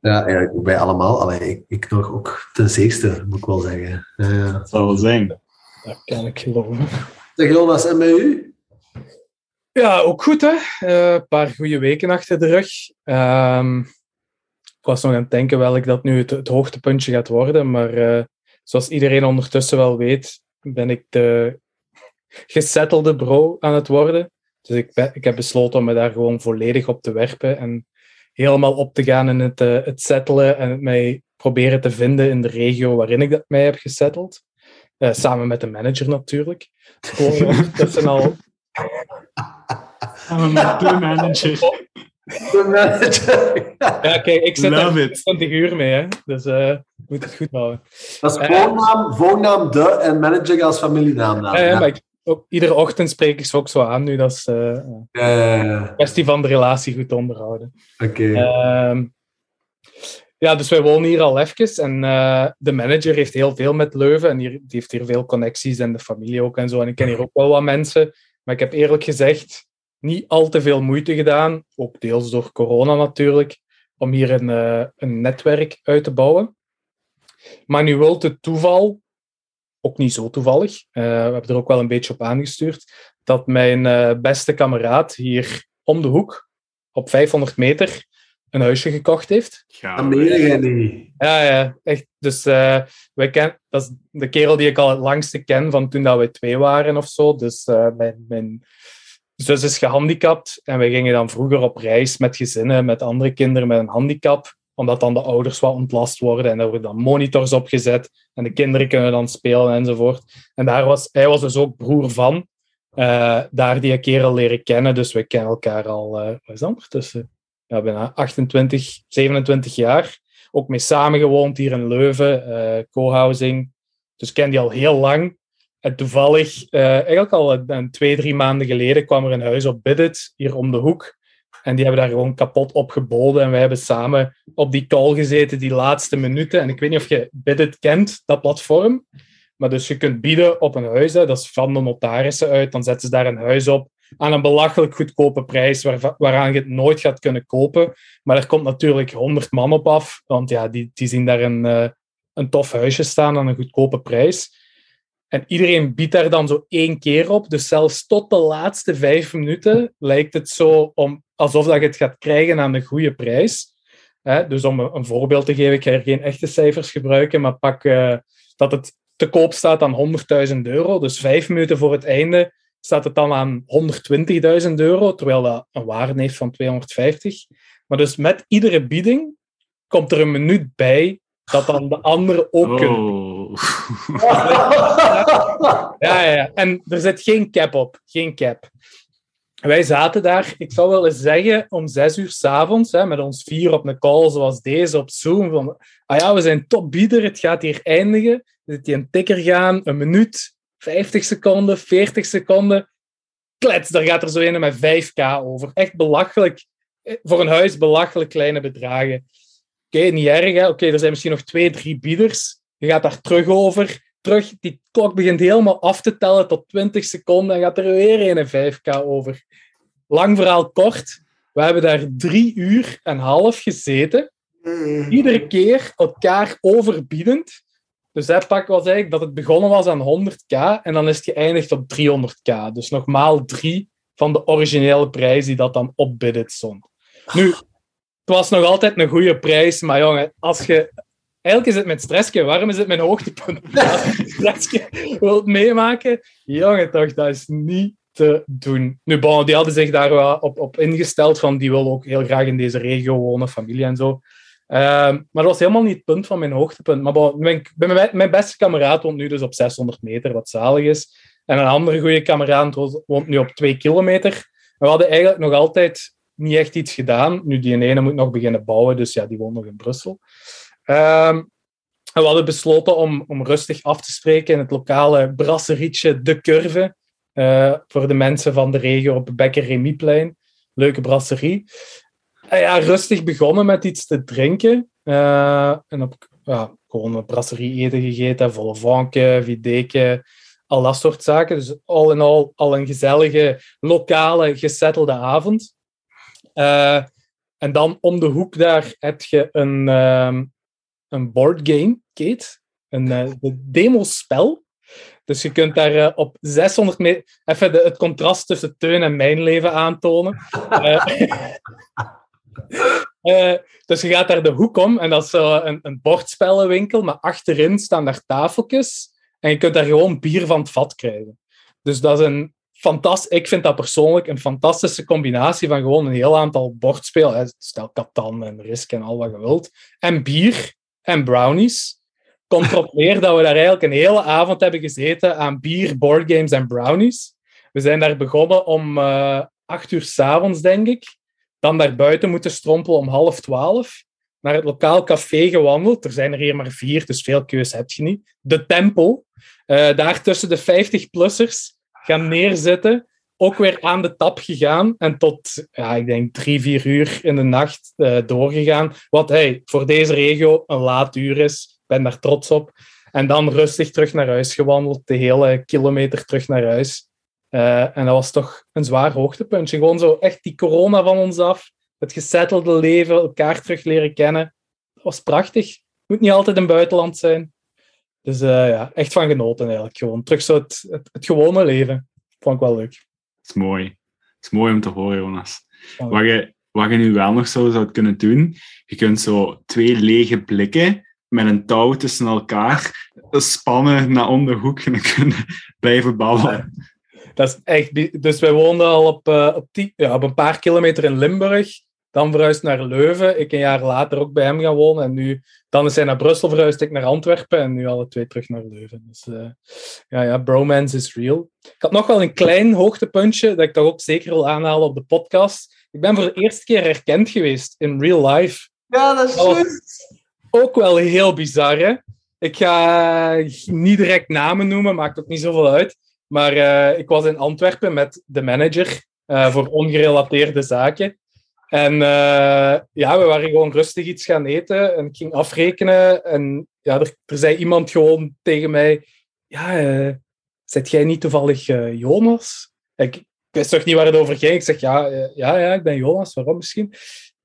Ja, ja wij allemaal. Allee, ik, ik nog ook ten zeerste, moet ik wel zeggen. Ja, ja. Dat zal wel zijn. Dat kan ik geloven. Zeg Jonas, en met u? Ja, ook goed, hè. Eh, Een paar goede weken achter de rug. Ehm, ik was nog aan het denken welk dat nu het, het hoogtepuntje gaat worden, maar eh, zoals iedereen ondertussen wel weet, ben ik de gesettelde bro aan het worden. Dus ik, ben, ik heb besloten om me daar gewoon volledig op te werpen en helemaal op te gaan in het, eh, het settelen en het mij proberen te vinden in de regio waarin ik dat mij heb gesetteld. Eh, samen met de manager natuurlijk. Gewoon ondertussen al Samen met de manager. De manager. Ja, kijk, ik zit Love er it. 20 uur mee, hè. dus eh moet het goed houden. Dat is voornaam, voornaam de en manager als familienaam. Ja, ja, maar ik, ook, iedere ochtend spreek ik ze ook zo aan nu. Dat is eh, een ja. kwestie van de relatie goed onderhouden. Oké. Ehm, ja, dus wij wonen hier al even. En eh, de manager heeft heel veel met Leuven. En hier, die heeft hier veel connecties en de familie ook en zo. En ik ken hier ook wel wat mensen. Maar ik heb eerlijk gezegd niet al te veel moeite gedaan. Ook deels door corona natuurlijk. Om hier een, eh, een netwerk uit te bouwen. Maar nu wil het toeval, ook niet zo toevallig, eh, we hebben er ook wel een beetje op aangestuurd, dat mijn eh, beste kameraad hier om de hoek, op 500 meter, een huisje gekocht heeft. Niet. Ja, ja, echt. Dus eh, wij ken, dat is de kerel die ik al het langste ken van toen dat wij twee waren of zo. Dus eh, mijn, mijn zus is gehandicapt en wij gingen dan vroeger op reis met gezinnen, met andere kinderen met een handicap, omdat dan de ouders wat ontlast worden en er worden dan monitors opgezet en de kinderen kunnen dan spelen enzovoort. En daar was, hij was dus ook broer van. Eh, daar die kerel leren kennen, dus we kennen elkaar al, eh wat is dat? Ja, bijna 28, 27 jaar ook mee samengewoond hier in Leuven, eh co-housing. Dus ken die al heel lang. En toevallig, eigenlijk al een, twee, drie maanden geleden, kwam er een huis op Bidit, hier om de hoek. En die hebben daar gewoon kapot op geboden. En wij hebben samen op die call gezeten, die laatste minuten. En ik weet niet of je Bidit kent, dat platform. Maar dus je kunt bieden op een huis, hè, dat is van de notarissen uit. Dan zetten ze daar een huis op aan een belachelijk goedkope prijs, waar, waaraan je het nooit gaat kunnen kopen. Maar er komt natuurlijk 100 man op af, want ja, die, die zien daar een, eh, een tof huisje staan aan een goedkope prijs. En iedereen biedt daar dan zo één keer op. Dus zelfs tot de laatste vijf minuten lijkt het zo om, alsof dat je het gaat krijgen aan een goede prijs. Hè, dus om een, voorbeeld te geven, ik ga hier geen echte cijfers gebruiken, maar pak eh, dat het te koop staat aan 100.000 euro. Dus vijf minuten voor het einde staat het dan aan 120.000 euro, terwijl dat een waarde heeft van 250. Maar dus met iedere bieding komt er een minuut bij dat dan de anderen ook kunnen. Oh. Ja, ja, ja. En er zit geen cap op. Geen cap. Wij zaten daar, ik zou wel eens zeggen, om zes uur s'avonds, met ons vier op een call zoals deze op Zoom. Van, ah ja, we zijn topbieder, het gaat hier eindigen. Zit hier een tikker gaan, een minuut, 50 seconden, 40 seconden. Klets, daar gaat er zo een met 5k over. Echt belachelijk. Eh, Voor een huis belachelijk kleine bedragen. Oké, niet erg. Oké, er zijn misschien nog twee, drie bieders. Je gaat daar terug over. Terug, die klok begint helemaal af te tellen tot 20 seconden en gaat er weer een 5k over. Lang verhaal kort. We hebben daar drie uur en half gezeten. Iedere keer elkaar overbiedend. Dus hij pak was eigenlijk dat het begonnen was aan 100k en dan is het geëindigd op 300k. Dus nogmaal drie van de originele prijs die dat dan op stond. Nu, het was nog altijd een goede prijs, maar jongen, als je... Eigenlijk is het met stressje. Waarom is het mijn hoogtepunt? Als je stressje wilt meemaken, jongen toch, dat is niet te doen. Nu, bon, die hadden zich daar wel op, op ingesteld, van die willen ook heel graag in deze regio wonen, familie en zo. Ehm, maar dat was helemaal niet het punt van mijn hoogtepunt. Maar bon, mijn, mijn, mijn beste kameraad woont nu dus op 600 meter, wat zalig is. En een andere goede kameraad woont nu op 2 kilometer. En we hadden eigenlijk nog altijd niet echt iets gedaan. Nu, die ene moet nog beginnen bouwen, dus ja, die woont nog in Brussel. Ehm, we hadden besloten om, om rustig af te spreken in het lokale brasserietje De Curve. eh, voor de mensen van de regio op Bekker Remieplein. Leuke brasserie. En ja, rustig begonnen met iets te drinken. Eh, en op, gewoon een brasserie eten gegeten. Volle vanken, videke, al dat soort zaken. Dus all in all al een gezellige, lokale, gesettelde avond. En dan om de hoek daar heb je een, ehm, een boardgame, Kate. Een eh, de demospel. Dus je kunt daar eh, op 600 meter... Even de, het contrast tussen Teun en mijn leven aantonen. Eh, dus je gaat daar de hoek om en dat is een, een bordspellenwinkel, maar achterin staan daar tafeltjes en je kunt daar gewoon bier van het vat krijgen. Dus dat is een fantastisch... Ik vind dat persoonlijk een fantastische combinatie van gewoon een heel aantal bordspel. hè, Stel Catan en Risk en al wat je wilt. En bier en brownies. Neer dat we daar eigenlijk een hele avond hebben gezeten aan bier, boardgames en brownies. We zijn daar begonnen om eh acht uur s'avonds, denk ik. Dan daar buiten moeten strompelen om half twaalf. Naar het lokaal café gewandeld. Er zijn er hier maar vier, dus veel keus heb je niet. De Tempel. Eh, daar tussen de 50-plussers gaan neerzitten. Ook weer aan de tap gegaan. En tot, ja, ik denk drie, vier uur in de nacht eh, doorgegaan. Wat hey, voor deze regio een laat uur is. Ik ben daar trots op. En dan rustig terug naar huis gewandeld. De hele kilometer terug naar huis. Eh, en dat was toch een zwaar hoogtepuntje. Gewoon zo echt die corona van ons af. Het gesettelde leven, elkaar terug leren kennen. Dat was prachtig. Moet niet altijd in het buitenland zijn. Dus eh, ja, echt van genoten eigenlijk. Gewoon terug zo het, gewone leven. Vond ik wel leuk. Is mooi. Dat is mooi om te horen, Jonas. Ja. Wat je, wat je nu wel nog zo zou kunnen doen, je kunt zo twee lege blikken met een touw tussen elkaar spannen naar om de hoek en dan kunnen blijven babbelen. Dat is echt... Dus wij woonden al op, eh, op, die, ja, op een paar kilometer in Limburg. Dan verhuisd naar Leuven. Ik een jaar later ook bij hem gaan wonen. En nu, dan is hij naar Brussel verhuisd, ik naar Antwerpen. En nu alle twee terug naar Leuven. Dus eh, ja, ja, bromance is real. Ik had nog wel een klein hoogtepuntje dat ik toch ook zeker wil aanhalen op de podcast. Ik ben voor de eerste keer herkend geweest in real life. Ja, dat is juist. Ook wel heel bizar, hè? Ik ga niet direct namen noemen, maakt ook niet zoveel uit. Maar eh, ik was in Antwerpen met de manager eh, voor ongerelateerde zaken. En eh, ja, we waren gewoon rustig iets gaan eten en ik ging afrekenen. En ja, er, er zei iemand gewoon tegen mij: Ja, eh zet jij niet toevallig eh, Jonas? Ik, ik wist toch niet waar het over ging. Ik zeg: ja, ja, ja, ik ben Jonas. Waarom misschien?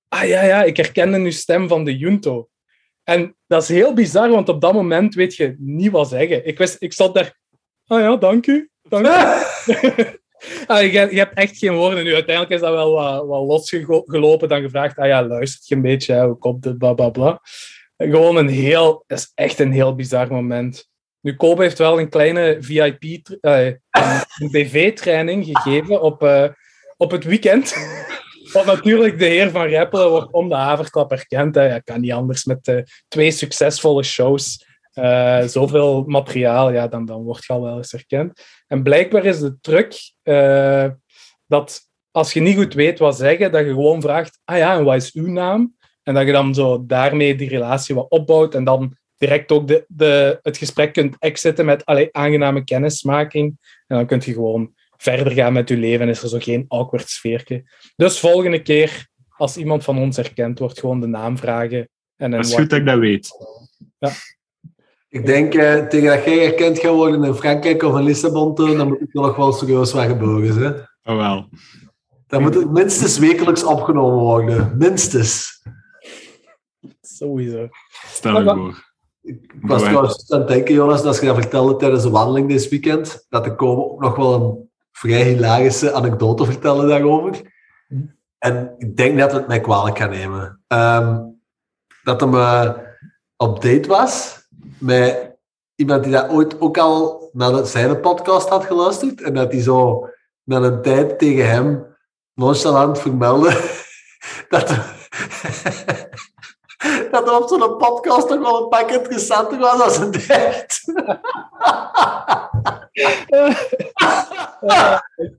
Ah ja, ja, ik herkende uw stem van de Junto. En dat is heel bizar, want op dat moment weet je niet wat zeggen. Ik, wist, ik zat daar. Ah ja, dank u. Dank u. ah, je, je hebt echt geen woorden nu. Uiteindelijk is dat wel wat, wat losgelopen. Dan gevraagd, ah ja, luistert je een beetje, hoe komt het, bla bla bla. Gewoon een heel, is echt een heel bizar moment. Nu, Kobe heeft wel een kleine VIP, tr- eh, een, BV-training gegeven op, eh, op het weekend. Want natuurlijk, de heer van Reppelen wordt om de haverklap herkend. Hè. Ja, kan niet anders met eh, twee succesvolle shows. zoveel materiaal, ja, dan, dan word al wel eens herkend. En blijkbaar is de truc eh, dat als je niet goed weet wat zeggen, dat je gewoon vraagt, ah ja, en wat is uw naam? En dat je dan zo daarmee die relatie wat opbouwt en dan direct ook de, de, het gesprek kunt exiten met allee, aangename kennismaking. En dan kun je gewoon verder gaan met je leven en is er zo geen awkward sfeertje. Dus volgende keer, als iemand van ons herkend wordt, gewoon de naam vragen. En Dat is goed dat ik dat weet. Ik denk, eh, tegen dat jij herkend gaat worden in Frankrijk of in Lissabon, dan moet ik er nog wel serieus wat gebogen zijn. Oh wel. Dan moet het minstens wekelijks opgenomen worden. Minstens. Sowieso. Stel je Maar- voor. Ik was trouwens aan het denken, Jonas, dat als je dat vertelde tijdens de wandeling dit weekend, dat er komen ook nog wel een vrij hilarische anekdote vertellen daarover. En ik denk dat het mij kwalijk gaat nemen. Ehm, dat hem eh, op date was met iemand die dat ooit ook al naar zijn podcast had geluisterd. En dat hij zo na een tijd tegen hem nonchalant vermeldde dat dat er op zo'n podcast toch wel een pak interessanter was als het echt.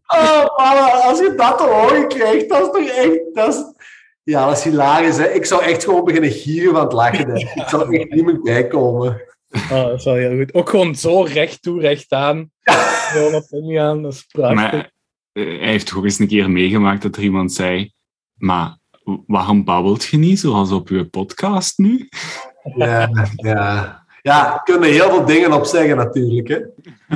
oh, als je dat te horen krijgt, dat is toch echt... Dat ja, dat is hilarisch. Hè? Ik zou echt gewoon beginnen gieren van het lachen. Ik zou echt niet meer bijkomen. Ah, dat is wel heel goed. Ook gewoon zo recht toe, recht aan. Gewoon op ingaan, dat is prachtig. Maar eh, hij heeft toch eens een keer meegemaakt dat er iemand zei: Maar waarom babbelt je niet zoals op je podcast nu? Ja, ja. ja, er kunnen heel veel dingen op zeggen natuurlijk. Hè.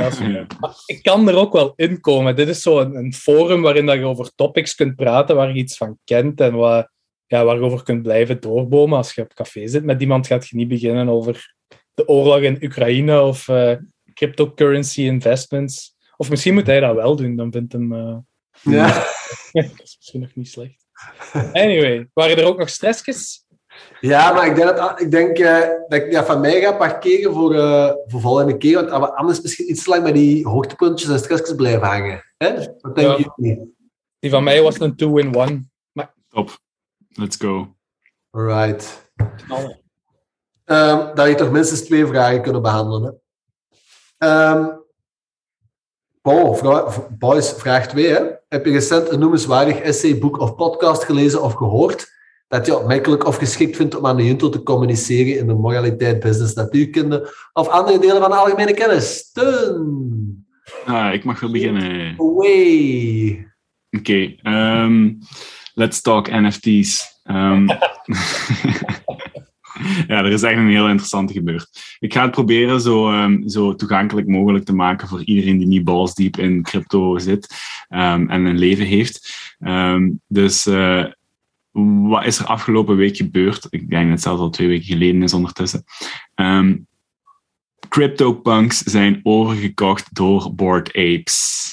Dat is- Ja. Maar ik kan er ook wel in komen. Dit is zo een, een forum waarin dat je over topics kunt praten waar je iets van kent en waar, ja, waar je over kunt blijven doorbomen. Als je op café zit met iemand, gaat je niet beginnen over de oorlog in Oekraïne of eh, cryptocurrency investments. Of misschien moet hij dat wel doen, dan vindt hem... eh, Ja. dat is misschien nog niet slecht. Anyway, waren er ook nog stressjes? Ja, maar ik denk, dat, ik denk eh, dat ik ja, van mij ga parkeren voor, eh voor volgende keer. Want we anders misschien iets te lang bij die hoogtepuntjes en stressjes blijven hangen. Hè? Wat Ja. jullie? Die van mij was een two-in-one. Top. Let's go. Alright. Ehm, dat je toch minstens twee vragen kunnen behandelen. Hè? Ehm, Paul, boys, vraag 2. Hè? Heb je recent een noemenswaardig essay, boek of podcast gelezen of gehoord dat je opmerkelijk of geschikt vindt om aan de junto te communiceren in de moraliteit, business, natuurkunde of andere delen van de algemene kennis? Steun! Ah, ik mag wel beginnen. Away! Oké, ehm, let's talk NFT's. ja, er is echt een heel interessante gebeurd. Ik ga het proberen zo, ehm, zo toegankelijk mogelijk te maken voor iedereen die niet balsdiep in crypto zit ehm, en een leven heeft. Ehm, dus eh, wat is er afgelopen week gebeurd? Ik denk dat het zelfs al twee weken geleden is ondertussen. CryptoPunks zijn overgekocht door Bored Apes.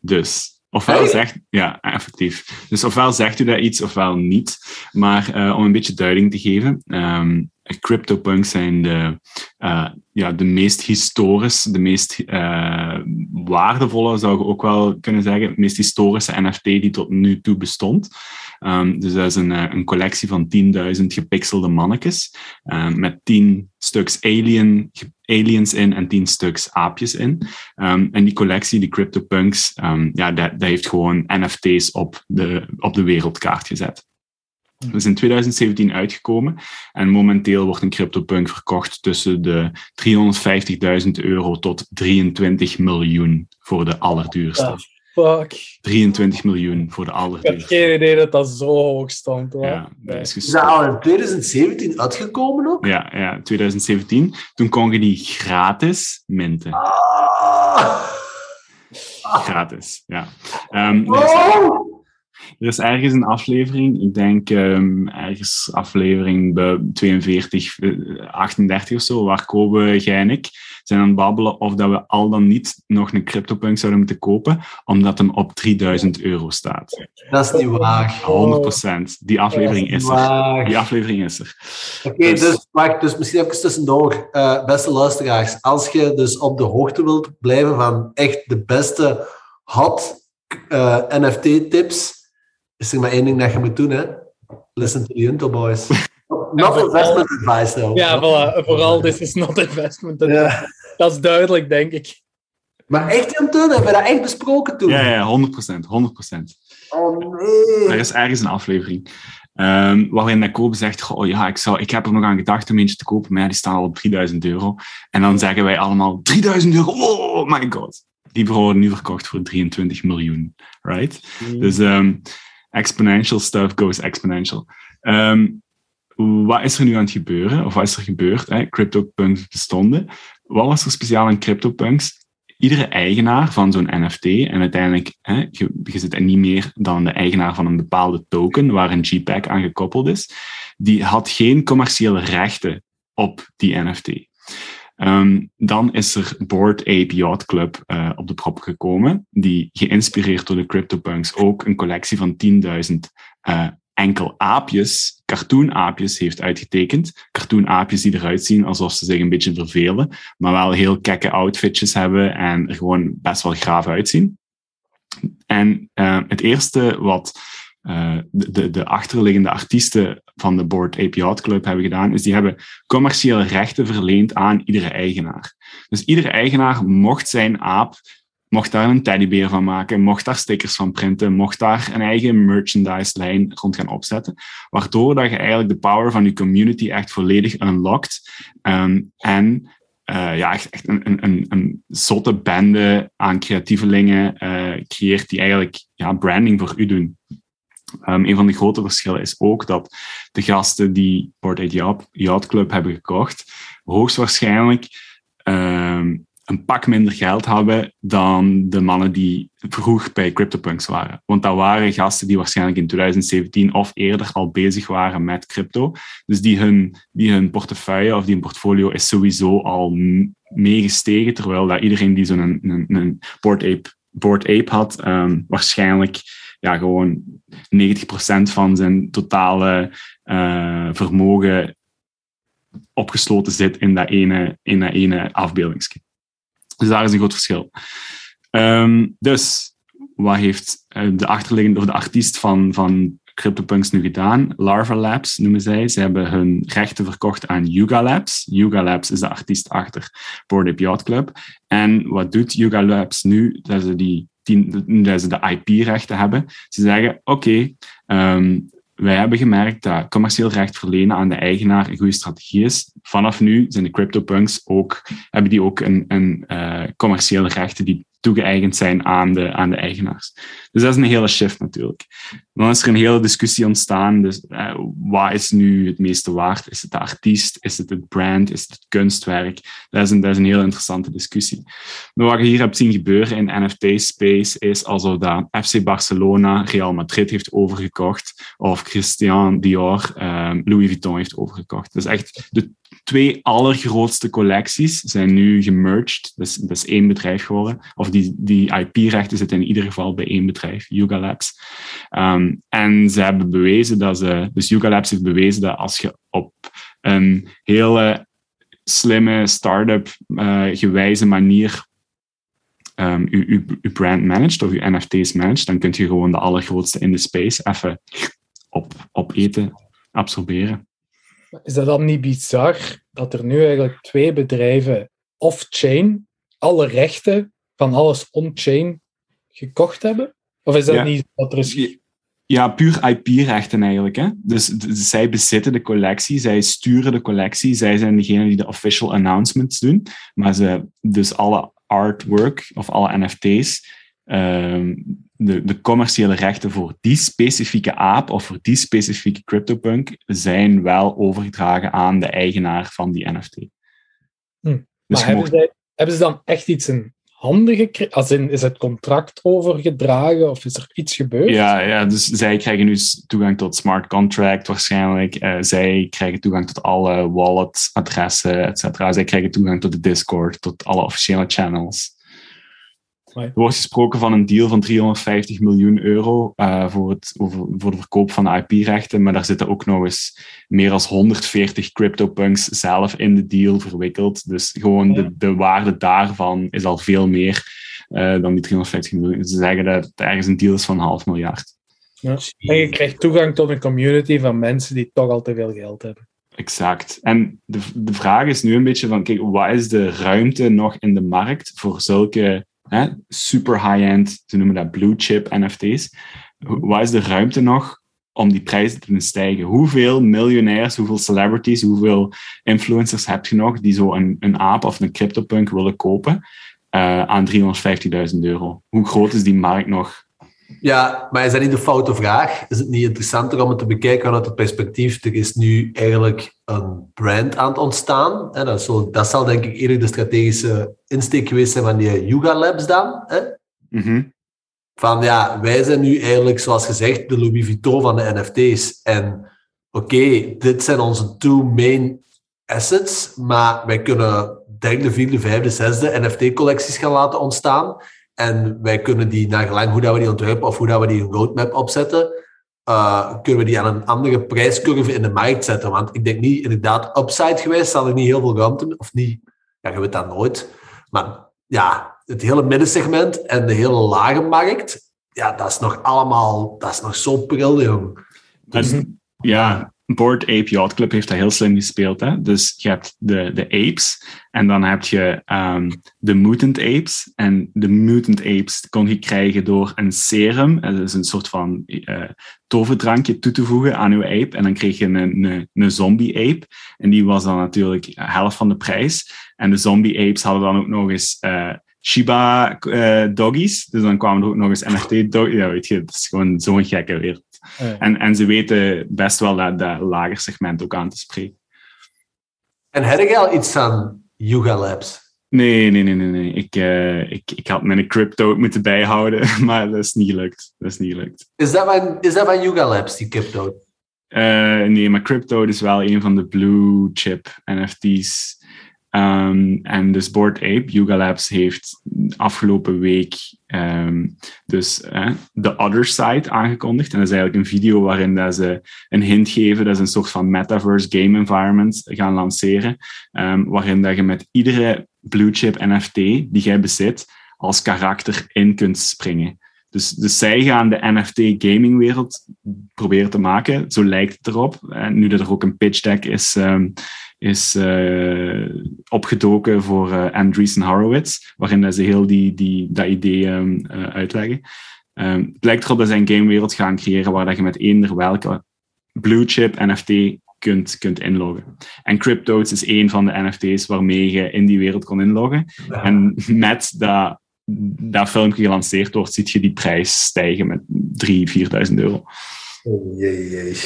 Dus, ofwel zegt... Ja, effectief. Dus ofwel zegt u dat iets, ofwel niet. Maar eh, om een beetje duiding te geven... ehm CryptoPunks zijn de, eh, ja, de meest historische, de meest eh, waardevolle, zou je ook wel kunnen zeggen, de meest historische NFT die tot nu toe bestond. Ehm, dus dat is een, eh, een collectie van 10.000 gepixelde mannetjes, ehm, met 10 stuks alien, aliens in en 10 stuks aapjes in. Ehm, en die collectie, die CryptoPunks, ja, dat, dat heeft gewoon NFT's op de, op de wereldkaart gezet. Dat is in 2017 uitgekomen en momenteel wordt een CryptoPunk verkocht tussen de 350.000 euro tot 23 miljoen voor de allerduurste. Ah, fuck. 23 miljoen voor de Ik had allerduurste. geen idee dat dat zo hoog stond. hoor. Ja, dat is Is dat in 2017 uitgekomen ook? Ja, ja, 2017. Toen kon je die gratis minten. Ah. Gratis, ja. Ehm, Oh. Er is ergens een aflevering, ik denk ehm, ergens aflevering bij 42, eh, 38 of zo, waar Kobe, jij en ik zijn aan het babbelen of dat we al dan niet nog een CryptoPunk zouden moeten kopen, omdat hem op 3000 euro staat. Dat is niet waar. 100%. Die aflevering is er. Die aflevering is er. Oké, Dus- dus, wacht, dus misschien even tussendoor. Eh, beste luisteraars, als je dus op de hoogte wilt blijven van echt de beste hot eh, NFT-tips, is er maar één ding dat je moet doen, hè. Listen to the Junto Boys. Not investment advice, though. Ja, voilà. Vooral, this is not investment. Dat, Ja. dat is duidelijk, denk ik. Maar echt, Junto, hebben we dat echt besproken toen? Ja, ja, 100%. 100%. Oh, nee. Er is ergens een aflevering ehm, waarin dat Kobe zegt, goh, ja, ik, zou, ik heb er nog aan gedacht om eentje te kopen, maar ja, die staan al op 3000 euro. En dan zeggen wij allemaal, 3000 euro, oh my god. Die worden nu verkocht voor 23 miljoen, right? Dus ehm, exponential stuff goes exponential. Ehm, wat is er nu aan het gebeuren? Of wat is er gebeurd? Hè? CryptoPunks bestonden. Wat was er speciaal aan CryptoPunks? Iedere eigenaar van zo'n NFT, en uiteindelijk, hè, je, je zit niet meer dan de eigenaar van een bepaalde token waar een JPEG aan gekoppeld is, die had geen commerciële rechten op die NFT. Ehm, dan is er Board Ape Yacht Club eh, op de prop gekomen, die geïnspireerd door de CryptoPunks ook een collectie van 10.000 eh, enkel aapjes, cartoon-aapjes, heeft uitgetekend. Cartoon-aapjes die eruit zien alsof ze zich een beetje vervelen, maar wel heel kekke outfitjes hebben en er gewoon best wel graaf uitzien. En eh, het eerste wat eh, de, de, de achterliggende artiesten van de Board Yacht Club hebben gedaan, is die hebben commerciële rechten verleend aan iedere eigenaar. Dus iedere eigenaar mocht zijn aap mocht daar een teddybeer van maken, mocht daar stickers van printen, mocht daar een eigen merchandise-lijn rond gaan opzetten, waardoor dat je eigenlijk de power van je community echt volledig unlockt ehm, en uh, ja, echt, echt een, een, een, zotte bende aan creatievelingen uh, creëert die eigenlijk ja, branding voor u doen. Um, een van de grote verschillen is ook dat de gasten die Port Yacht, Yacht Club hebben gekocht, hoogstwaarschijnlijk um, een pak minder geld hebben dan de mannen die vroeg bij CryptoPunks waren. Want dat waren gasten die waarschijnlijk in 2017 of eerder al bezig waren met crypto. Dus die hun, die hun portefeuille of die hun portfolio is sowieso al meegestegen, terwijl dat iedereen die zo'n een, een, een Board Ape, Ape had, um, waarschijnlijk ja, gewoon 90% van zijn totale uh, vermogen opgesloten zit in dat ene, in dat ene afbeeldingsje. Dus daar is een groot verschil. Um, dus wat heeft eh, de achterliggende of de artiest van, van CryptoPunks nu gedaan? Larva Labs noemen zij. Ze hebben hun rechten verkocht aan Yuga Labs. Yuga Labs is de artiest achter Ape Yacht Club. En wat doet Yuga Labs nu? Dat ze, die, die dat ze de IP-rechten hebben. Ze zeggen, oké, um, wij hebben gemerkt dat commercieel recht verlenen aan de eigenaar een goede strategie is. Vanaf nu zijn de CryptoPunks ook, hebben die ook een, een uh, commerciële rechten die toegeëigend zijn aan de, aan de eigenaars. Dus dat is een hele shift natuurlijk. Dan is er een hele discussie ontstaan. Dus uh, wat is nu het meeste waard? Is het de artiest? Is het het brand? Is het het kunstwerk? Dat is een, dat is een heel interessante discussie. Maar wat je hier hebt zien gebeuren in NFT-space is alsof dat FC Barcelona Real Madrid heeft overgekocht of Christian Dior um, Louis Vuitton heeft overgekocht. Dus echt de twee allergrootste collecties zijn nu gemerged. Dus dat is één bedrijf geworden. Of die, die IP-rechten zitten in ieder geval bij één bedrijf, Yuga Labs. Um, en ze hebben bewezen dat ze... Dus Yuga Labs heeft bewezen dat als je op een hele slimme start-up uh, gewijze manier um, je, brand managt of je NFT's managt, dan kun je gewoon de allergrootste in de space even op, opeten, absorberen. Is dat dan niet bizar dat er nu eigenlijk twee bedrijven off-chain alle rechten van alles on-chain gekocht hebben? Of is dat ja. niet dat er is... Ja, puur IP-rechten eigenlijk. Hè? Dus, dus, zij bezitten de collectie, zij sturen de collectie, zij zijn degene die de official announcements doen. Maar ze, dus alle artwork of alle NFT's, um, de, de commerciële rechten voor die specifieke aap of voor die specifieke CryptoPunk zijn wel overgedragen aan de eigenaar van die NFT. Hm. Dus maar hebben, mocht... zij, hebben ze dan echt iets in handen gekregen? Als in, is het contract overgedragen of is er iets gebeurd? Ja, ja dus zij krijgen nu toegang tot smart contract waarschijnlijk. Uh, zij krijgen toegang tot alle wallet-adressen, et cetera. Zij krijgen toegang tot de Discord, tot alle officiële channels. Er wordt gesproken van een deal van 350 miljoen euro uh, voor, het, over, voor de verkoop van IP-rechten, maar daar zitten ook nog eens meer dan 140 CryptoPunks zelf in de deal verwikkeld. Dus gewoon de, de waarde daarvan is al veel meer uh, dan die 350 miljoen. Ze zeggen dat het ergens een deal is van een half miljard. Ja. En je krijgt toegang tot een community van mensen die toch al te veel geld hebben. Exact. En de, de vraag is nu een beetje van, kijk, wat is de ruimte nog in de markt voor zulke hè, super high-end, ze noemen dat blue chip NFT's. Waar is de ruimte nog om die prijzen te doen stijgen? Hoeveel miljonairs, hoeveel celebrities, hoeveel influencers heb je nog die zo een, een aap of een CryptoPunk willen kopen uh, aan 350.000 euro? Hoe groot is die markt nog? Ja, maar is dat niet de foute vraag? Is het niet interessanter om het te bekijken vanuit het perspectief, er is nu eigenlijk een brand aan het ontstaan. Hè? Dat, zal, dat zal denk ik eerder de strategische insteek geweest zijn van die Yuga Labs dan. Hè? Mm -hmm. Van ja, wij zijn nu eigenlijk, zoals gezegd, de Louis Vuitton van de NFT's. En oké, okay, dit zijn onze two main assets, maar wij kunnen derde, vierde, vijfde, zesde NFT-collecties gaan laten ontstaan. En wij kunnen die, naar gelang hoe dat we die ontwerpen of hoe dat we die roadmap opzetten, uh, kunnen we die aan een andere prijscurve in de markt zetten. Want ik denk niet, inderdaad, upside geweest zal er niet heel veel ruimte, of niet, ja, je weet dat nooit. Maar ja, het hele middensegment en de hele lage markt ja, dat is nog allemaal, dat is nog zo pril, jong. Dus, ja, Board Ape Yacht Club heeft dat heel slim gespeeld. Hè? Dus je hebt de, de apes en dan heb je ehm, de mutant apes. En de mutant apes kon je krijgen door een serum, dat is een soort van eh, toverdrankje toe te voegen aan je ape. En dan kreeg je een, een, een zombie ape. En die was dan natuurlijk helft van de prijs. En de zombie apes hadden dan ook nog eens eh, Shiba eh, doggies. Dus dan kwamen er ook nog eens NFT doggies. Ja, weet je, het is gewoon zo'n gekke wereld. Ja. En, en ze weten best wel dat, dat lager segment ook aan te spreken. En heb jij al iets aan Yuga Labs? Nee, nee, nee, nee. nee. Ik, eh, ik, ik had mijn crypto ook moeten bijhouden, maar dat is niet gelukt. Dat is niet gelukt. Is dat van, is dat van Yuga Labs, die crypto? Eh, nee, maar crypto is wel een van de blue chip NFT's. Ehm, en dus Board Ape, Yuga Labs, heeft afgelopen week ehm, dus eh, The Other Side aangekondigd. En dat is eigenlijk een video waarin dat ze een hint geven. Dat is een soort van metaverse game environment gaan lanceren. ehm, waarin dat je met iedere blue chip NFT die jij bezit, als karakter in kunt springen. Dus, dus zij gaan de NFT gaming wereld proberen te maken. Zo lijkt het erop. En nu dat er ook een pitch deck is, is eh, opgedoken voor eh, Andreessen Horowitz, waarin ze heel die, die, dat idee ehm, eh, uitleggen. Ehm, het lijkt erop dat zij een gamewereld gaan creëren waar dat je met eender welke blue chip NFT kunt, kunt inloggen. En Cryptotes is een van de NFT's waarmee je in die wereld kon inloggen. En met dat, dat filmpje gelanceerd wordt, zie je die prijs stijgen met 3.000, 4.000 euro. Oh, jee, jee.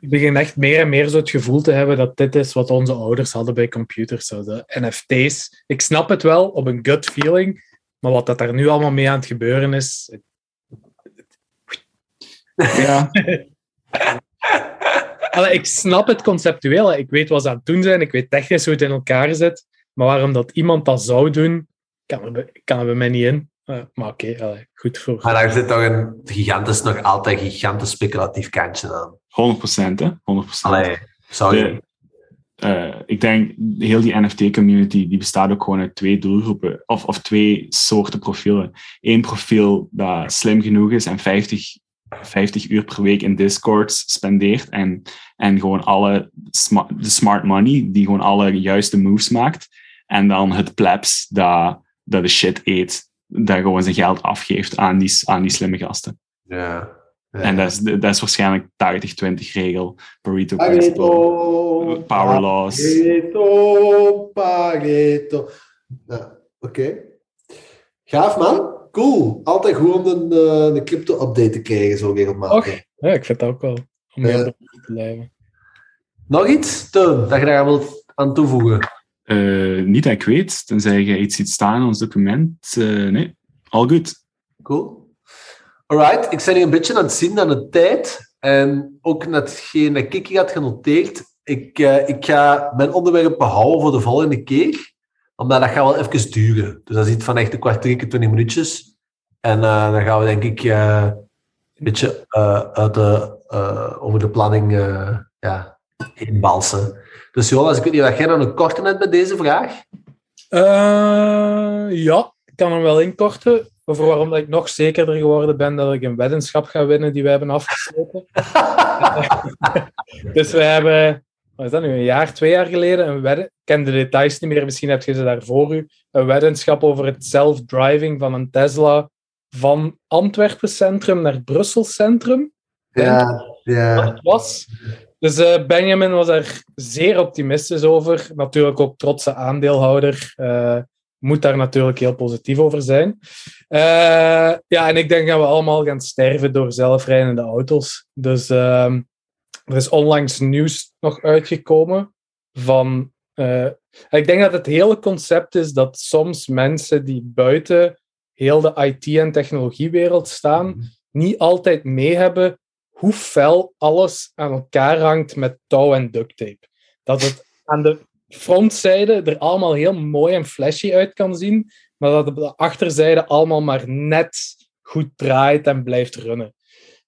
Ik begin echt meer en meer zo het gevoel te hebben dat dit is wat onze ouders hadden bij computers. Zo de NFT's. Ik snap het wel op een gut feeling, maar wat dat daar nu allemaal mee aan het gebeuren is. Ja. Allee, ik snap het conceptueel. Ik weet wat ze aan het doen zijn. Ik weet technisch hoe het in elkaar zit. Maar waarom dat iemand dat zou doen, kan er, kan er bij mij niet in. Maar oké, goed voor. Maar daar zit toch een gigantisch, nog altijd gigantisch speculatief kantje aan. 100%, hè? 100%. Allee, sorry. De- eh, ik denk, heel die NFT-community die bestaat ook gewoon uit twee doelgroepen, of, of twee soorten profielen. Eén profiel dat slim genoeg is en 50, 50 uur per week in Discord spendeert en, en gewoon alle sma de smart money, die gewoon alle juiste moves maakt. En dan het plebs dat, dat de shit eet, dat gewoon zijn geld afgeeft aan die, aan die slimme gasten. Ja. Ja. En dat is, dat is waarschijnlijk 80-20 regel, Pareto principle. Pareto, Power laws. Pareto, Pareto. Ja, Oké. Gaaf, man. Cool. Altijd goed om een, eh, een crypto-update te krijgen, zo regelmatig. Och, ja, ik vind dat ook wel. Om te blijven. Nog iets, Teun, dat je daar wilt aan toevoegen? Eh, niet dat ik weet, tenzij je iets ziet staan in ons document. Eh, nee, al goed. Cool. Alright, ik ben hier een beetje aan het zien aan de tijd. En ook hetgeen dat ik had genoteerd. Ik, eh, ik ga mijn onderwerp behouden voor de volgende keer. Omdat dat gaat wel even duren. Dus dat is iets van echt een kwartiertje, 20 minuutjes. En dan gaan we denk ik een beetje over de planning ja, inbalsen. Dus Jonas, ik weet niet wat jij dan een korte net bij deze vraag? Eh, ja, ik kan hem wel inkorten. Over waarom dat ik nog zekerder geworden ben dat ik een weddenschap ga winnen die we hebben afgesloten. dus we hebben, wat is dat nu, een jaar, twee jaar geleden, een wedden, ik ken de details niet meer, misschien heb je ze daar voor u, een weddenschap over het self-driving van een Tesla van Antwerpen Centrum naar Brussel Centrum. Ja, wat ja. het was. Dus eh, Benjamin was er zeer optimistisch over. Natuurlijk ook trotse aandeelhouder. eh, moet daar natuurlijk heel positief over zijn. Eh, ja, en ik denk dat we allemaal gaan sterven door zelfrijdende auto's. Dus ehm, er is onlangs nieuws nog uitgekomen van. ik denk dat het hele concept is dat soms mensen die buiten heel de IT- en technologiewereld staan, niet altijd mee hebben hoe fel alles aan elkaar hangt met touw en duct tape. Dat het aan de frontzijde er allemaal heel mooi en flashy uit kan zien, maar dat het op de achterzijde allemaal maar net goed draait en blijft runnen.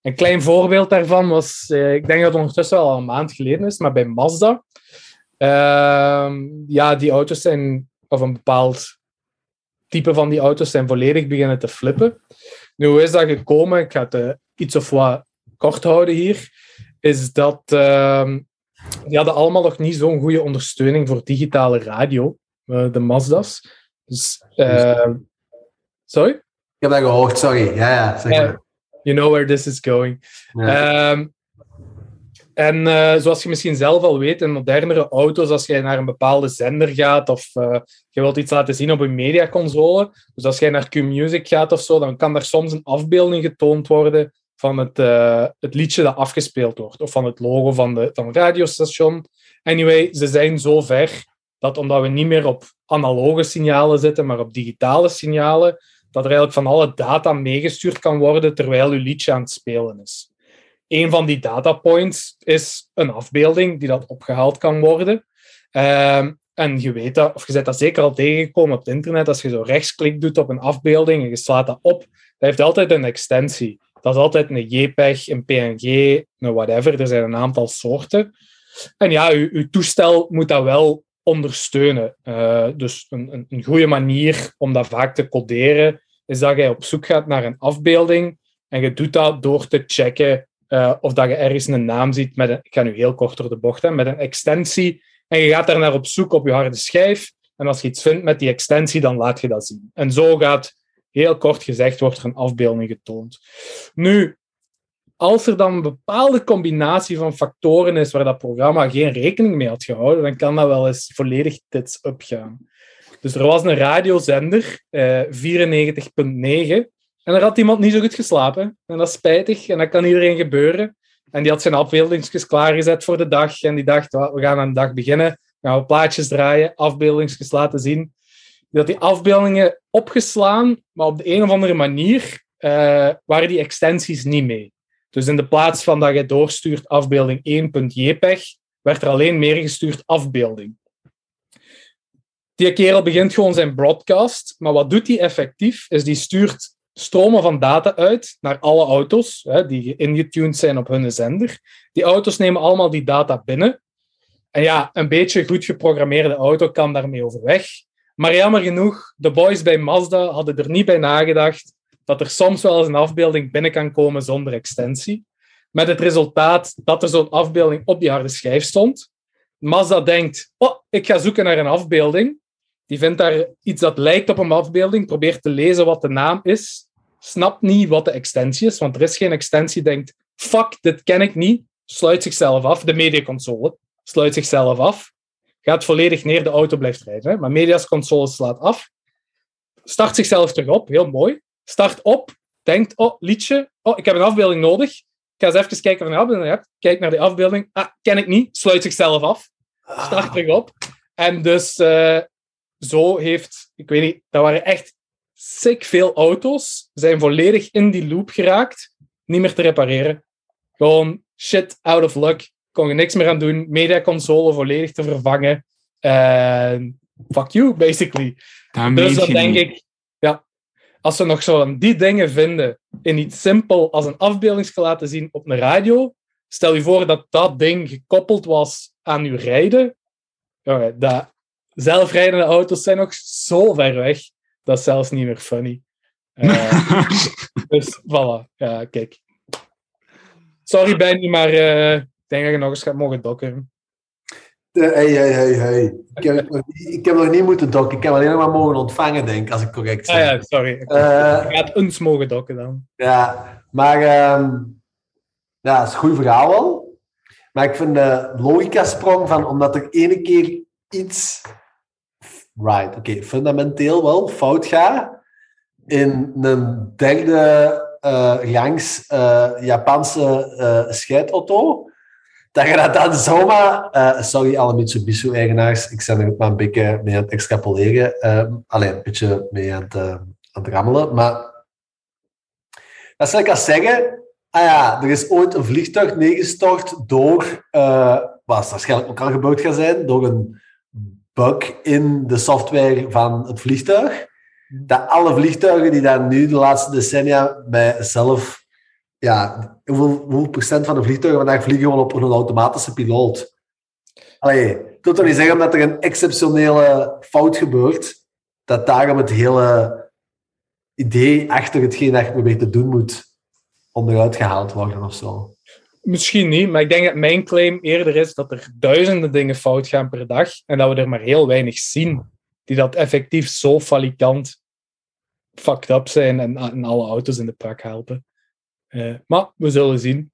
Een klein voorbeeld daarvan was, eh, ik denk dat het ondertussen al een maand geleden is, maar bij Mazda. Ehm, ja, die auto's zijn, of een bepaald type van die auto's zijn volledig beginnen te flippen. Nu, hoe is dat gekomen? Ik ga het eh, iets of wat kort houden hier. Is dat ehm, die hadden allemaal nog niet zo'n goede ondersteuning voor digitale radio, eh, de Mazda's. Dus, ehm, sorry? Ik heb dat gehoord, sorry. Ja, ja, maar. You know where this is going. Ja. Ehm, en eh, zoals je misschien zelf al weet, in modernere auto's, als jij naar een bepaalde zender gaat of eh, je wilt iets laten zien op een mediaconsole, dus als jij naar Q-Music gaat of zo, dan kan daar soms een afbeelding getoond worden van het, eh, het liedje dat afgespeeld wordt, of van het logo van, de, van het radiostation. Anyway, ze zijn zo ver dat omdat we niet meer op analoge signalen zitten, maar op digitale signalen, dat er eigenlijk van alle data meegestuurd kan worden terwijl uw liedje aan het spelen is. Een van die datapoints is een afbeelding die dat opgehaald kan worden. Ehm, en je weet dat, of je bent dat zeker al tegengekomen op het internet, als je zo rechtsklik doet op een afbeelding en je slaat dat op, dat heeft altijd een extensie. Dat is altijd een JPEG, een PNG, een whatever. Er zijn een aantal soorten. En ja, uw, uw toestel moet dat wel ondersteunen. Eh, dus een, een, een goede manier om dat vaak te coderen is dat je op zoek gaat naar een afbeelding en je doet dat door te checken eh, of dat je ergens een naam ziet met een, ik ga nu heel kort door de bocht, hè, met een extensie en je gaat daar naar op zoek op je harde schijf en als je iets vindt met die extensie, dan laat je dat zien. En zo gaat, heel kort gezegd, wordt er een afbeelding getoond. Nu, als er dan een bepaalde combinatie van factoren is waar dat programma geen rekening mee had gehouden, dan kan dat wel eens volledig tits up gaan. Dus er was een radiozender, eh, 94.9, en er had iemand niet zo goed geslapen. En dat is spijtig, en dat kan iedereen gebeuren. En die had zijn afbeeldingsjes klaargezet voor de dag, en die dacht, "Wa- we gaan aan de dag beginnen, gaan we plaatjes draaien, afbeeldingsjes laten zien. Die had die afbeeldingen opgeslaan, maar op de een of andere manier eh, waren die extensies niet mee. Dus in de plaats van dat je doorstuurt afbeelding 1.jpeg, werd er alleen meer gestuurd afbeelding. Die kerel begint gewoon zijn broadcast, maar wat doet hij effectief? Is die stuurt stromen van data uit naar alle auto's hè, die ingetuned zijn op hun zender. Die auto's nemen allemaal die data binnen. En ja, een beetje goed geprogrammeerde auto kan daarmee overweg. Maar jammer genoeg, de boys bij Mazda hadden er niet bij nagedacht dat er soms wel eens een afbeelding binnen kan komen zonder extensie. Met het resultaat dat er zo'n afbeelding op die harde schijf stond. Mazda denkt, oh, ik ga zoeken naar een afbeelding. Die vindt daar iets dat lijkt op een afbeelding, probeert te lezen wat de naam is, snapt niet wat de extensie is, want er is geen extensie, denkt, fuck, dit ken ik niet, sluit zichzelf af, de mediaconsole sluit zichzelf af, gaat volledig neer, de auto blijft rijden. Hè? Maar mediaconsole slaat af, start zichzelf terug op, heel mooi, start op, denkt, oh, liedje, oh, ik heb een afbeelding nodig, ik ga eens even kijken of een afbeelding hebt, kijk naar die afbeelding, ah, ken ik niet, sluit zichzelf af, start terug op. En dus eh, zo heeft, ik weet niet, dat waren echt sick veel auto's, zijn volledig in die loop geraakt, niet meer te repareren. Gewoon shit out of luck, kon je niks meer aan doen, mediaconsole volledig te vervangen. En fuck you, basically. Dat Dus je denk niet. ik, ja, als ze nog zo die dingen vinden in iets simpel als een afbeeldingsje laten zien op een radio, stel je voor dat dat ding gekoppeld was aan uw rijden. Dat, zelfrijdende auto's zijn nog zo ver weg, dat is zelfs niet meer funny. Eh, dus voilà, ja, kijk. Sorry, Benny, maar eh, denk dat je nog eens gaat mogen dokken. Eh, Hey, hey, hey, hey. Ik heb, nog niet- ik heb nog niet moeten dokken. Ik heb alleen nog maar mogen ontvangen, denk ik, als ik correct Ah zeg. ja, sorry. Je Eh, gaat eens mogen dokken dan. Ja, maar ehm ja, dat is een goed verhaal wel. Maar ik vind de logica-sprong van, omdat er ene keer iets, right, oké, fundamenteel wel fout gaat, in een derde gangs eh, Japanse scheidauto, dat je dat dan zomaar, eh, sorry alle Mitsubishi-eigenaars, ik ben er maar een beetje mee aan het extrapoleren, eh, alleen een beetje mee aan het, eh, aan het rammelen, maar dat zou ik als zeggen, ah ja, er is ooit een vliegtuig neergestort door, wat waarschijnlijk ook al gebeurd gaat zijn, door een bug in de software van het vliegtuig. Dat alle vliegtuigen die daar nu de laatste decennia bij zelf, ja, hoeveel, procent van de vliegtuigen vandaag vliegen gewoon op een automatische piloot? Allee, ik wil niet zeggen dat er een exceptionele fout gebeurt, dat daarom het hele idee achter hetgeen dat je probeert te doen moet onderuit gehaald worden of zo. Misschien niet, maar ik denk dat mijn claim eerder is dat er duizenden dingen fout gaan per dag en dat we er maar heel weinig zien die dat effectief zo falikant fucked up zijn en, en alle auto's in de prak helpen. Eh, maar we zullen zien.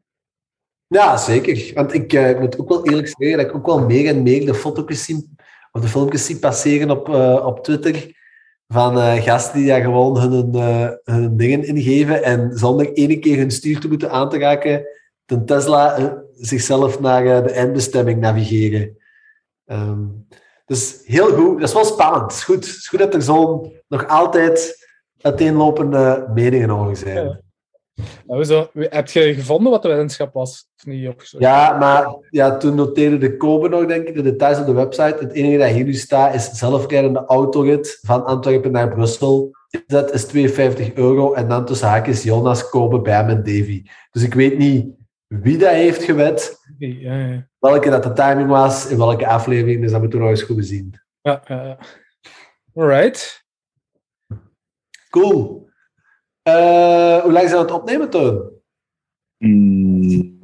Ja, zeker. Want ik eh, moet ook wel eerlijk zeggen dat ik ook wel meer en meer de foto's zie, of de filmpjes zie passeren op, eh, op Twitter van gasten die daar gewoon hun, hun dingen ingeven en zonder ene keer hun stuur te moeten aan te raken, ten Tesla zichzelf naar de eindbestemming navigeren. Ehm, dus heel goed. Dat is wel spannend. Het is goed, het is goed dat er zo'n nog altijd uiteenlopende meningen over zijn. Ja. Nou, zo, heb je gevonden wat de weddenschap was? Of niet opgezocht? Ja, maar ja, toen noteerde de Kobe nog, denk ik, de details op de website. Het enige dat hier nu staat is zelfrijdende autorit van Antwerpen naar Brussel. Dat is 52 euro. En dan tussen haakjes Jonas, Kobe, Bam en Davy. Dus ik weet niet wie dat heeft gewet, Ja, ja. welke dat de timing was, in welke aflevering. Dus dat moeten we nog eens goed bezien. ja, ja. Alright. Cool. Eh, hoe lang zijn we het opnemen, Teun? Mm,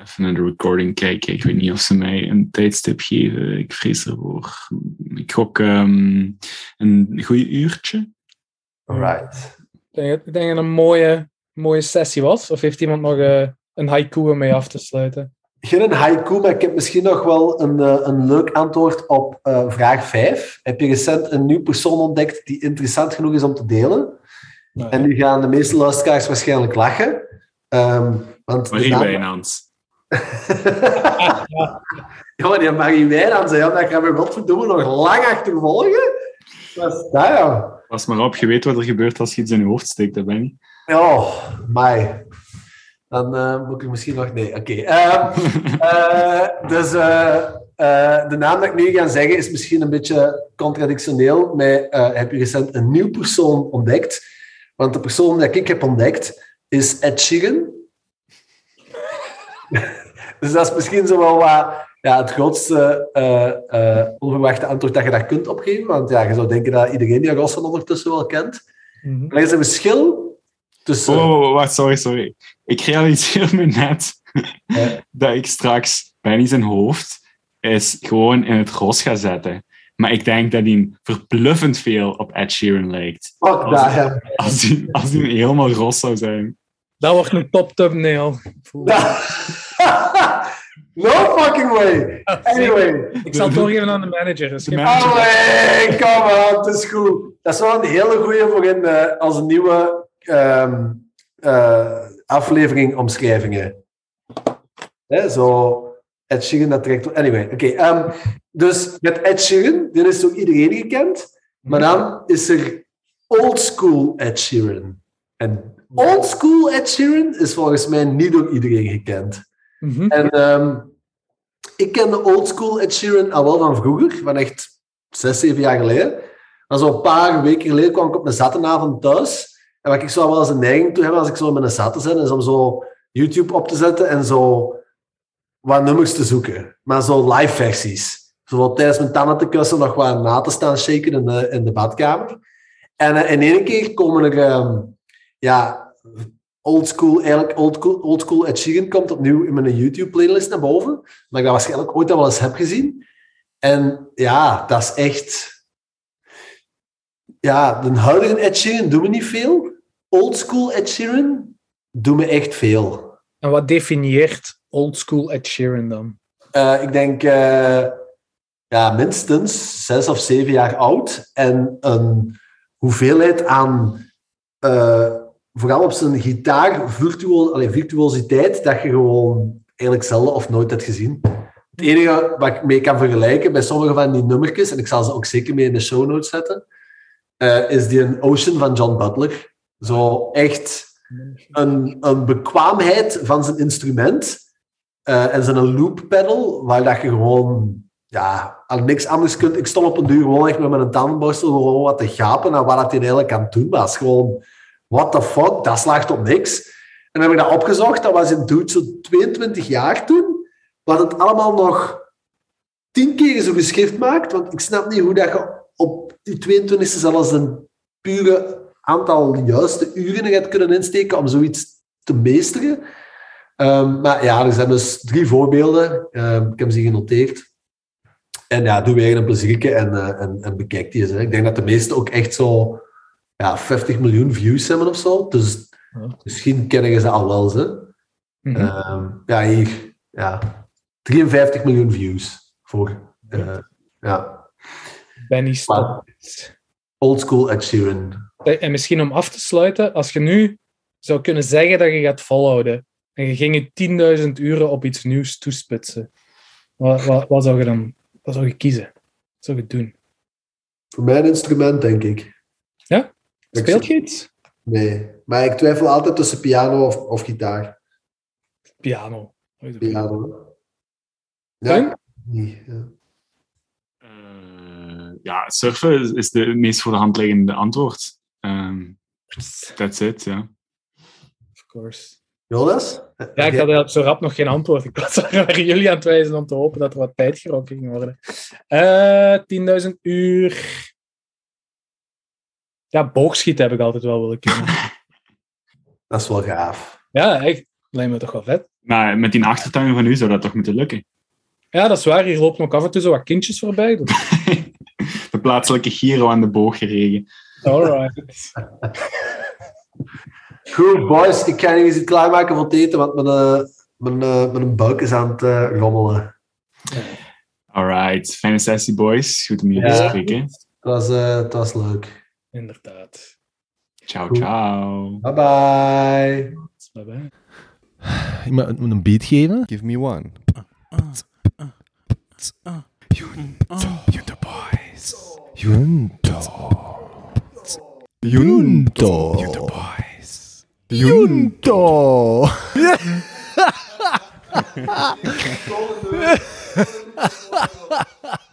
even naar de recording kijken. Ik weet niet of ze mij een tijdstip geven. Ik vrees ervoor. Ik gok ehm, een goed uurtje. Alright. Ik denk, ik denk dat het een mooie, mooie sessie was. Of heeft iemand nog eh, een haiku om mee af te sluiten? Geen haiku, maar ik heb misschien nog wel een, eh, een leuk antwoord op eh, vraag 5. Heb je recent een nieuw persoon ontdekt die interessant genoeg is om te delen? Nou, En nu gaan de meeste luisteraars waarschijnlijk lachen. Ehm, want Marie naam- Wijnands. Ja, maar die Marie Wijnands, ja, dat gaan we godverdomme nog lang achtervolgen. Wat is dat, ja? Pas maar op, je weet wat er gebeurt als je iets in je hoofd steekt, dat ben ik. Ja, mij. Dan eh, moet ik misschien nog... Nee, oké. Ehm, eh, dus eh, eh, de naam dat ik nu ga zeggen is misschien een beetje contradictioneel. Maar eh, heb je recent een nieuw persoon ontdekt? Want de persoon die ik heb ontdekt is Ed Sheeran. dus dat is misschien zo wel wat, ja, het grootste eh, eh, onverwachte antwoord dat je daar kunt opgeven. Want ja, je zou denken dat iedereen die Rossen ondertussen wel kent. mhm. Er is een verschil tussen... Oh, oh, oh, wacht, sorry, sorry. Ik realiseer me net dat ik straks bij zijn hoofd is gewoon in het ros ga zetten. Maar ik denk dat hij verbluffend veel op Ed Sheeran lijkt. Fuck Als- dat. Als hij, als hij helemaal ros zou zijn. Dat wordt een top thumbnail. no fucking way. Anyway. Ik zal het doorgeven aan de manager. Dus. Allee, kom on, het is goed. Dat is wel een hele goeie voor in, eh, als een nieuwe ehm, eh, aflevering omschrijvingen. Hè, zo, Ed Sheeran, dat trekt... Anyway, oké. ehm, dus met Ed Sheeran, dit is door iedereen gekend. Maar dan is er old school Ed Sheeran. En old school Ed Sheeran is volgens mij niet door iedereen gekend. Mhm. En ehm, ik ken de old school Ed Sheeran al wel van vroeger, van echt zes, zeven jaar geleden. Maar zo'n paar weken geleden kwam ik op een zattenavond thuis. En wat ik zo wel eens een neiging toe heb als ik zo met een zatte ben, is om zo YouTube op te zetten en zo wat nummers te zoeken. Maar zo live versies. Zo tijdens mijn tanden te kussen nog wat na te staan shaken in de, in de badkamer. En eh, in één keer komen er ehm, ja, old school, eigenlijk old school, old school Sheeran komt opnieuw in mijn YouTube-playlist naar boven. Maar ik dat waarschijnlijk ooit al wel eens heb gezien. En ja, dat is echt... Ja, de huidige Ed Sheeran me niet veel. Old school Sheeran doet me echt veel. En wat definieert old school Ed Sheeran dan? Eh, ik denk eh, ja, minstens zes of zeven jaar oud. En een hoeveelheid aan, eh, vooral op zijn gitaar, allee, virtuositeit, dat je gewoon eigenlijk zelden of nooit hebt gezien. Het enige wat ik mee kan vergelijken bij sommige van die nummertjes, en ik zal ze ook zeker mee in de show notes zetten, is die een Ocean van John Butler. Zo echt een, een bekwaamheid van zijn instrument eh, en zijn loop pedal, waar dat je gewoon ja, al niks anders kunt. Ik stond op een duur gewoon echt met mijn tandenborstel gewoon wat te gapen naar wat dat hij eigenlijk aan het doen was. Gewoon, what the fuck, dat slaagt op niks. En dan heb ik dat opgezocht, dat was in dude zo 22 jaar toen, wat het allemaal nog tien keer zo geschrift maakt, want ik snap niet hoe dat je op die 22e zelfs een pure aantal juiste uren hebt kunnen insteken om zoiets te meesteren. Ehm, maar ja, er zijn dus drie voorbeelden. Ehm, ik heb ze genoteerd. En ja, doe weer een pleziertje en, eh, en, en bekijk die eens. Hè. Ik denk dat de meeste ook echt zo ja, 50 miljoen views hebben of zo. Dus Ja. misschien kennen je ze al wel. Ze. Mhm. Ehm, ja, hier. Ja, 53 miljoen views voor. eh, ja, Benny old school Ed Sheeran. En misschien om af te sluiten, als je nu zou kunnen zeggen dat je gaat volhouden en je ging je 10.000 uren op iets nieuws toespitsen, wat, wat, wat zou je dan wat zou je kiezen? Wat zou je doen? Voor mijn instrument, denk ik. Ja? Speelt je iets? Nee, maar ik twijfel altijd tussen piano of, of gitaar. Piano. Piano. Ja. Nee, ja. Eh, ja, surfen is, is de meest voor de hand liggende antwoord. Ehm, that's it, ja. Of course. Jonas? Ja, ik had zo rap nog geen antwoord. Ik was er naar jullie aan het wijzen om te hopen dat er wat tijd gerokken ging worden. Eh 10.000 uur. Ja, boogschieten heb ik altijd wel willen kunnen. Dat is wel gaaf. Ja, echt. Lijkt me toch wel vet. Maar met die achtertuin van u zou dat toch moeten lukken? Ja, dat is waar. Hier lopen ook af en toe zo wat kindjes voorbij. De plaatselijke Giro aan de boog geregen. Alright. Goed, boys. Ik ga eens iets klaarmaken voor het eten, want mijn, eh, mijn, eh, mijn buik is aan het eh, rommelen. Alright, fijne sessie, boys. Goed om jullie te spreken. Het was, eh, het was leuk. Inderdaad. Ciao, Goed. ciao. Bye bye. Bye-bye. Ik moet moet een beat geven. Give me one. Junto Boys. Junto. Junto. Junto Boys. Junto.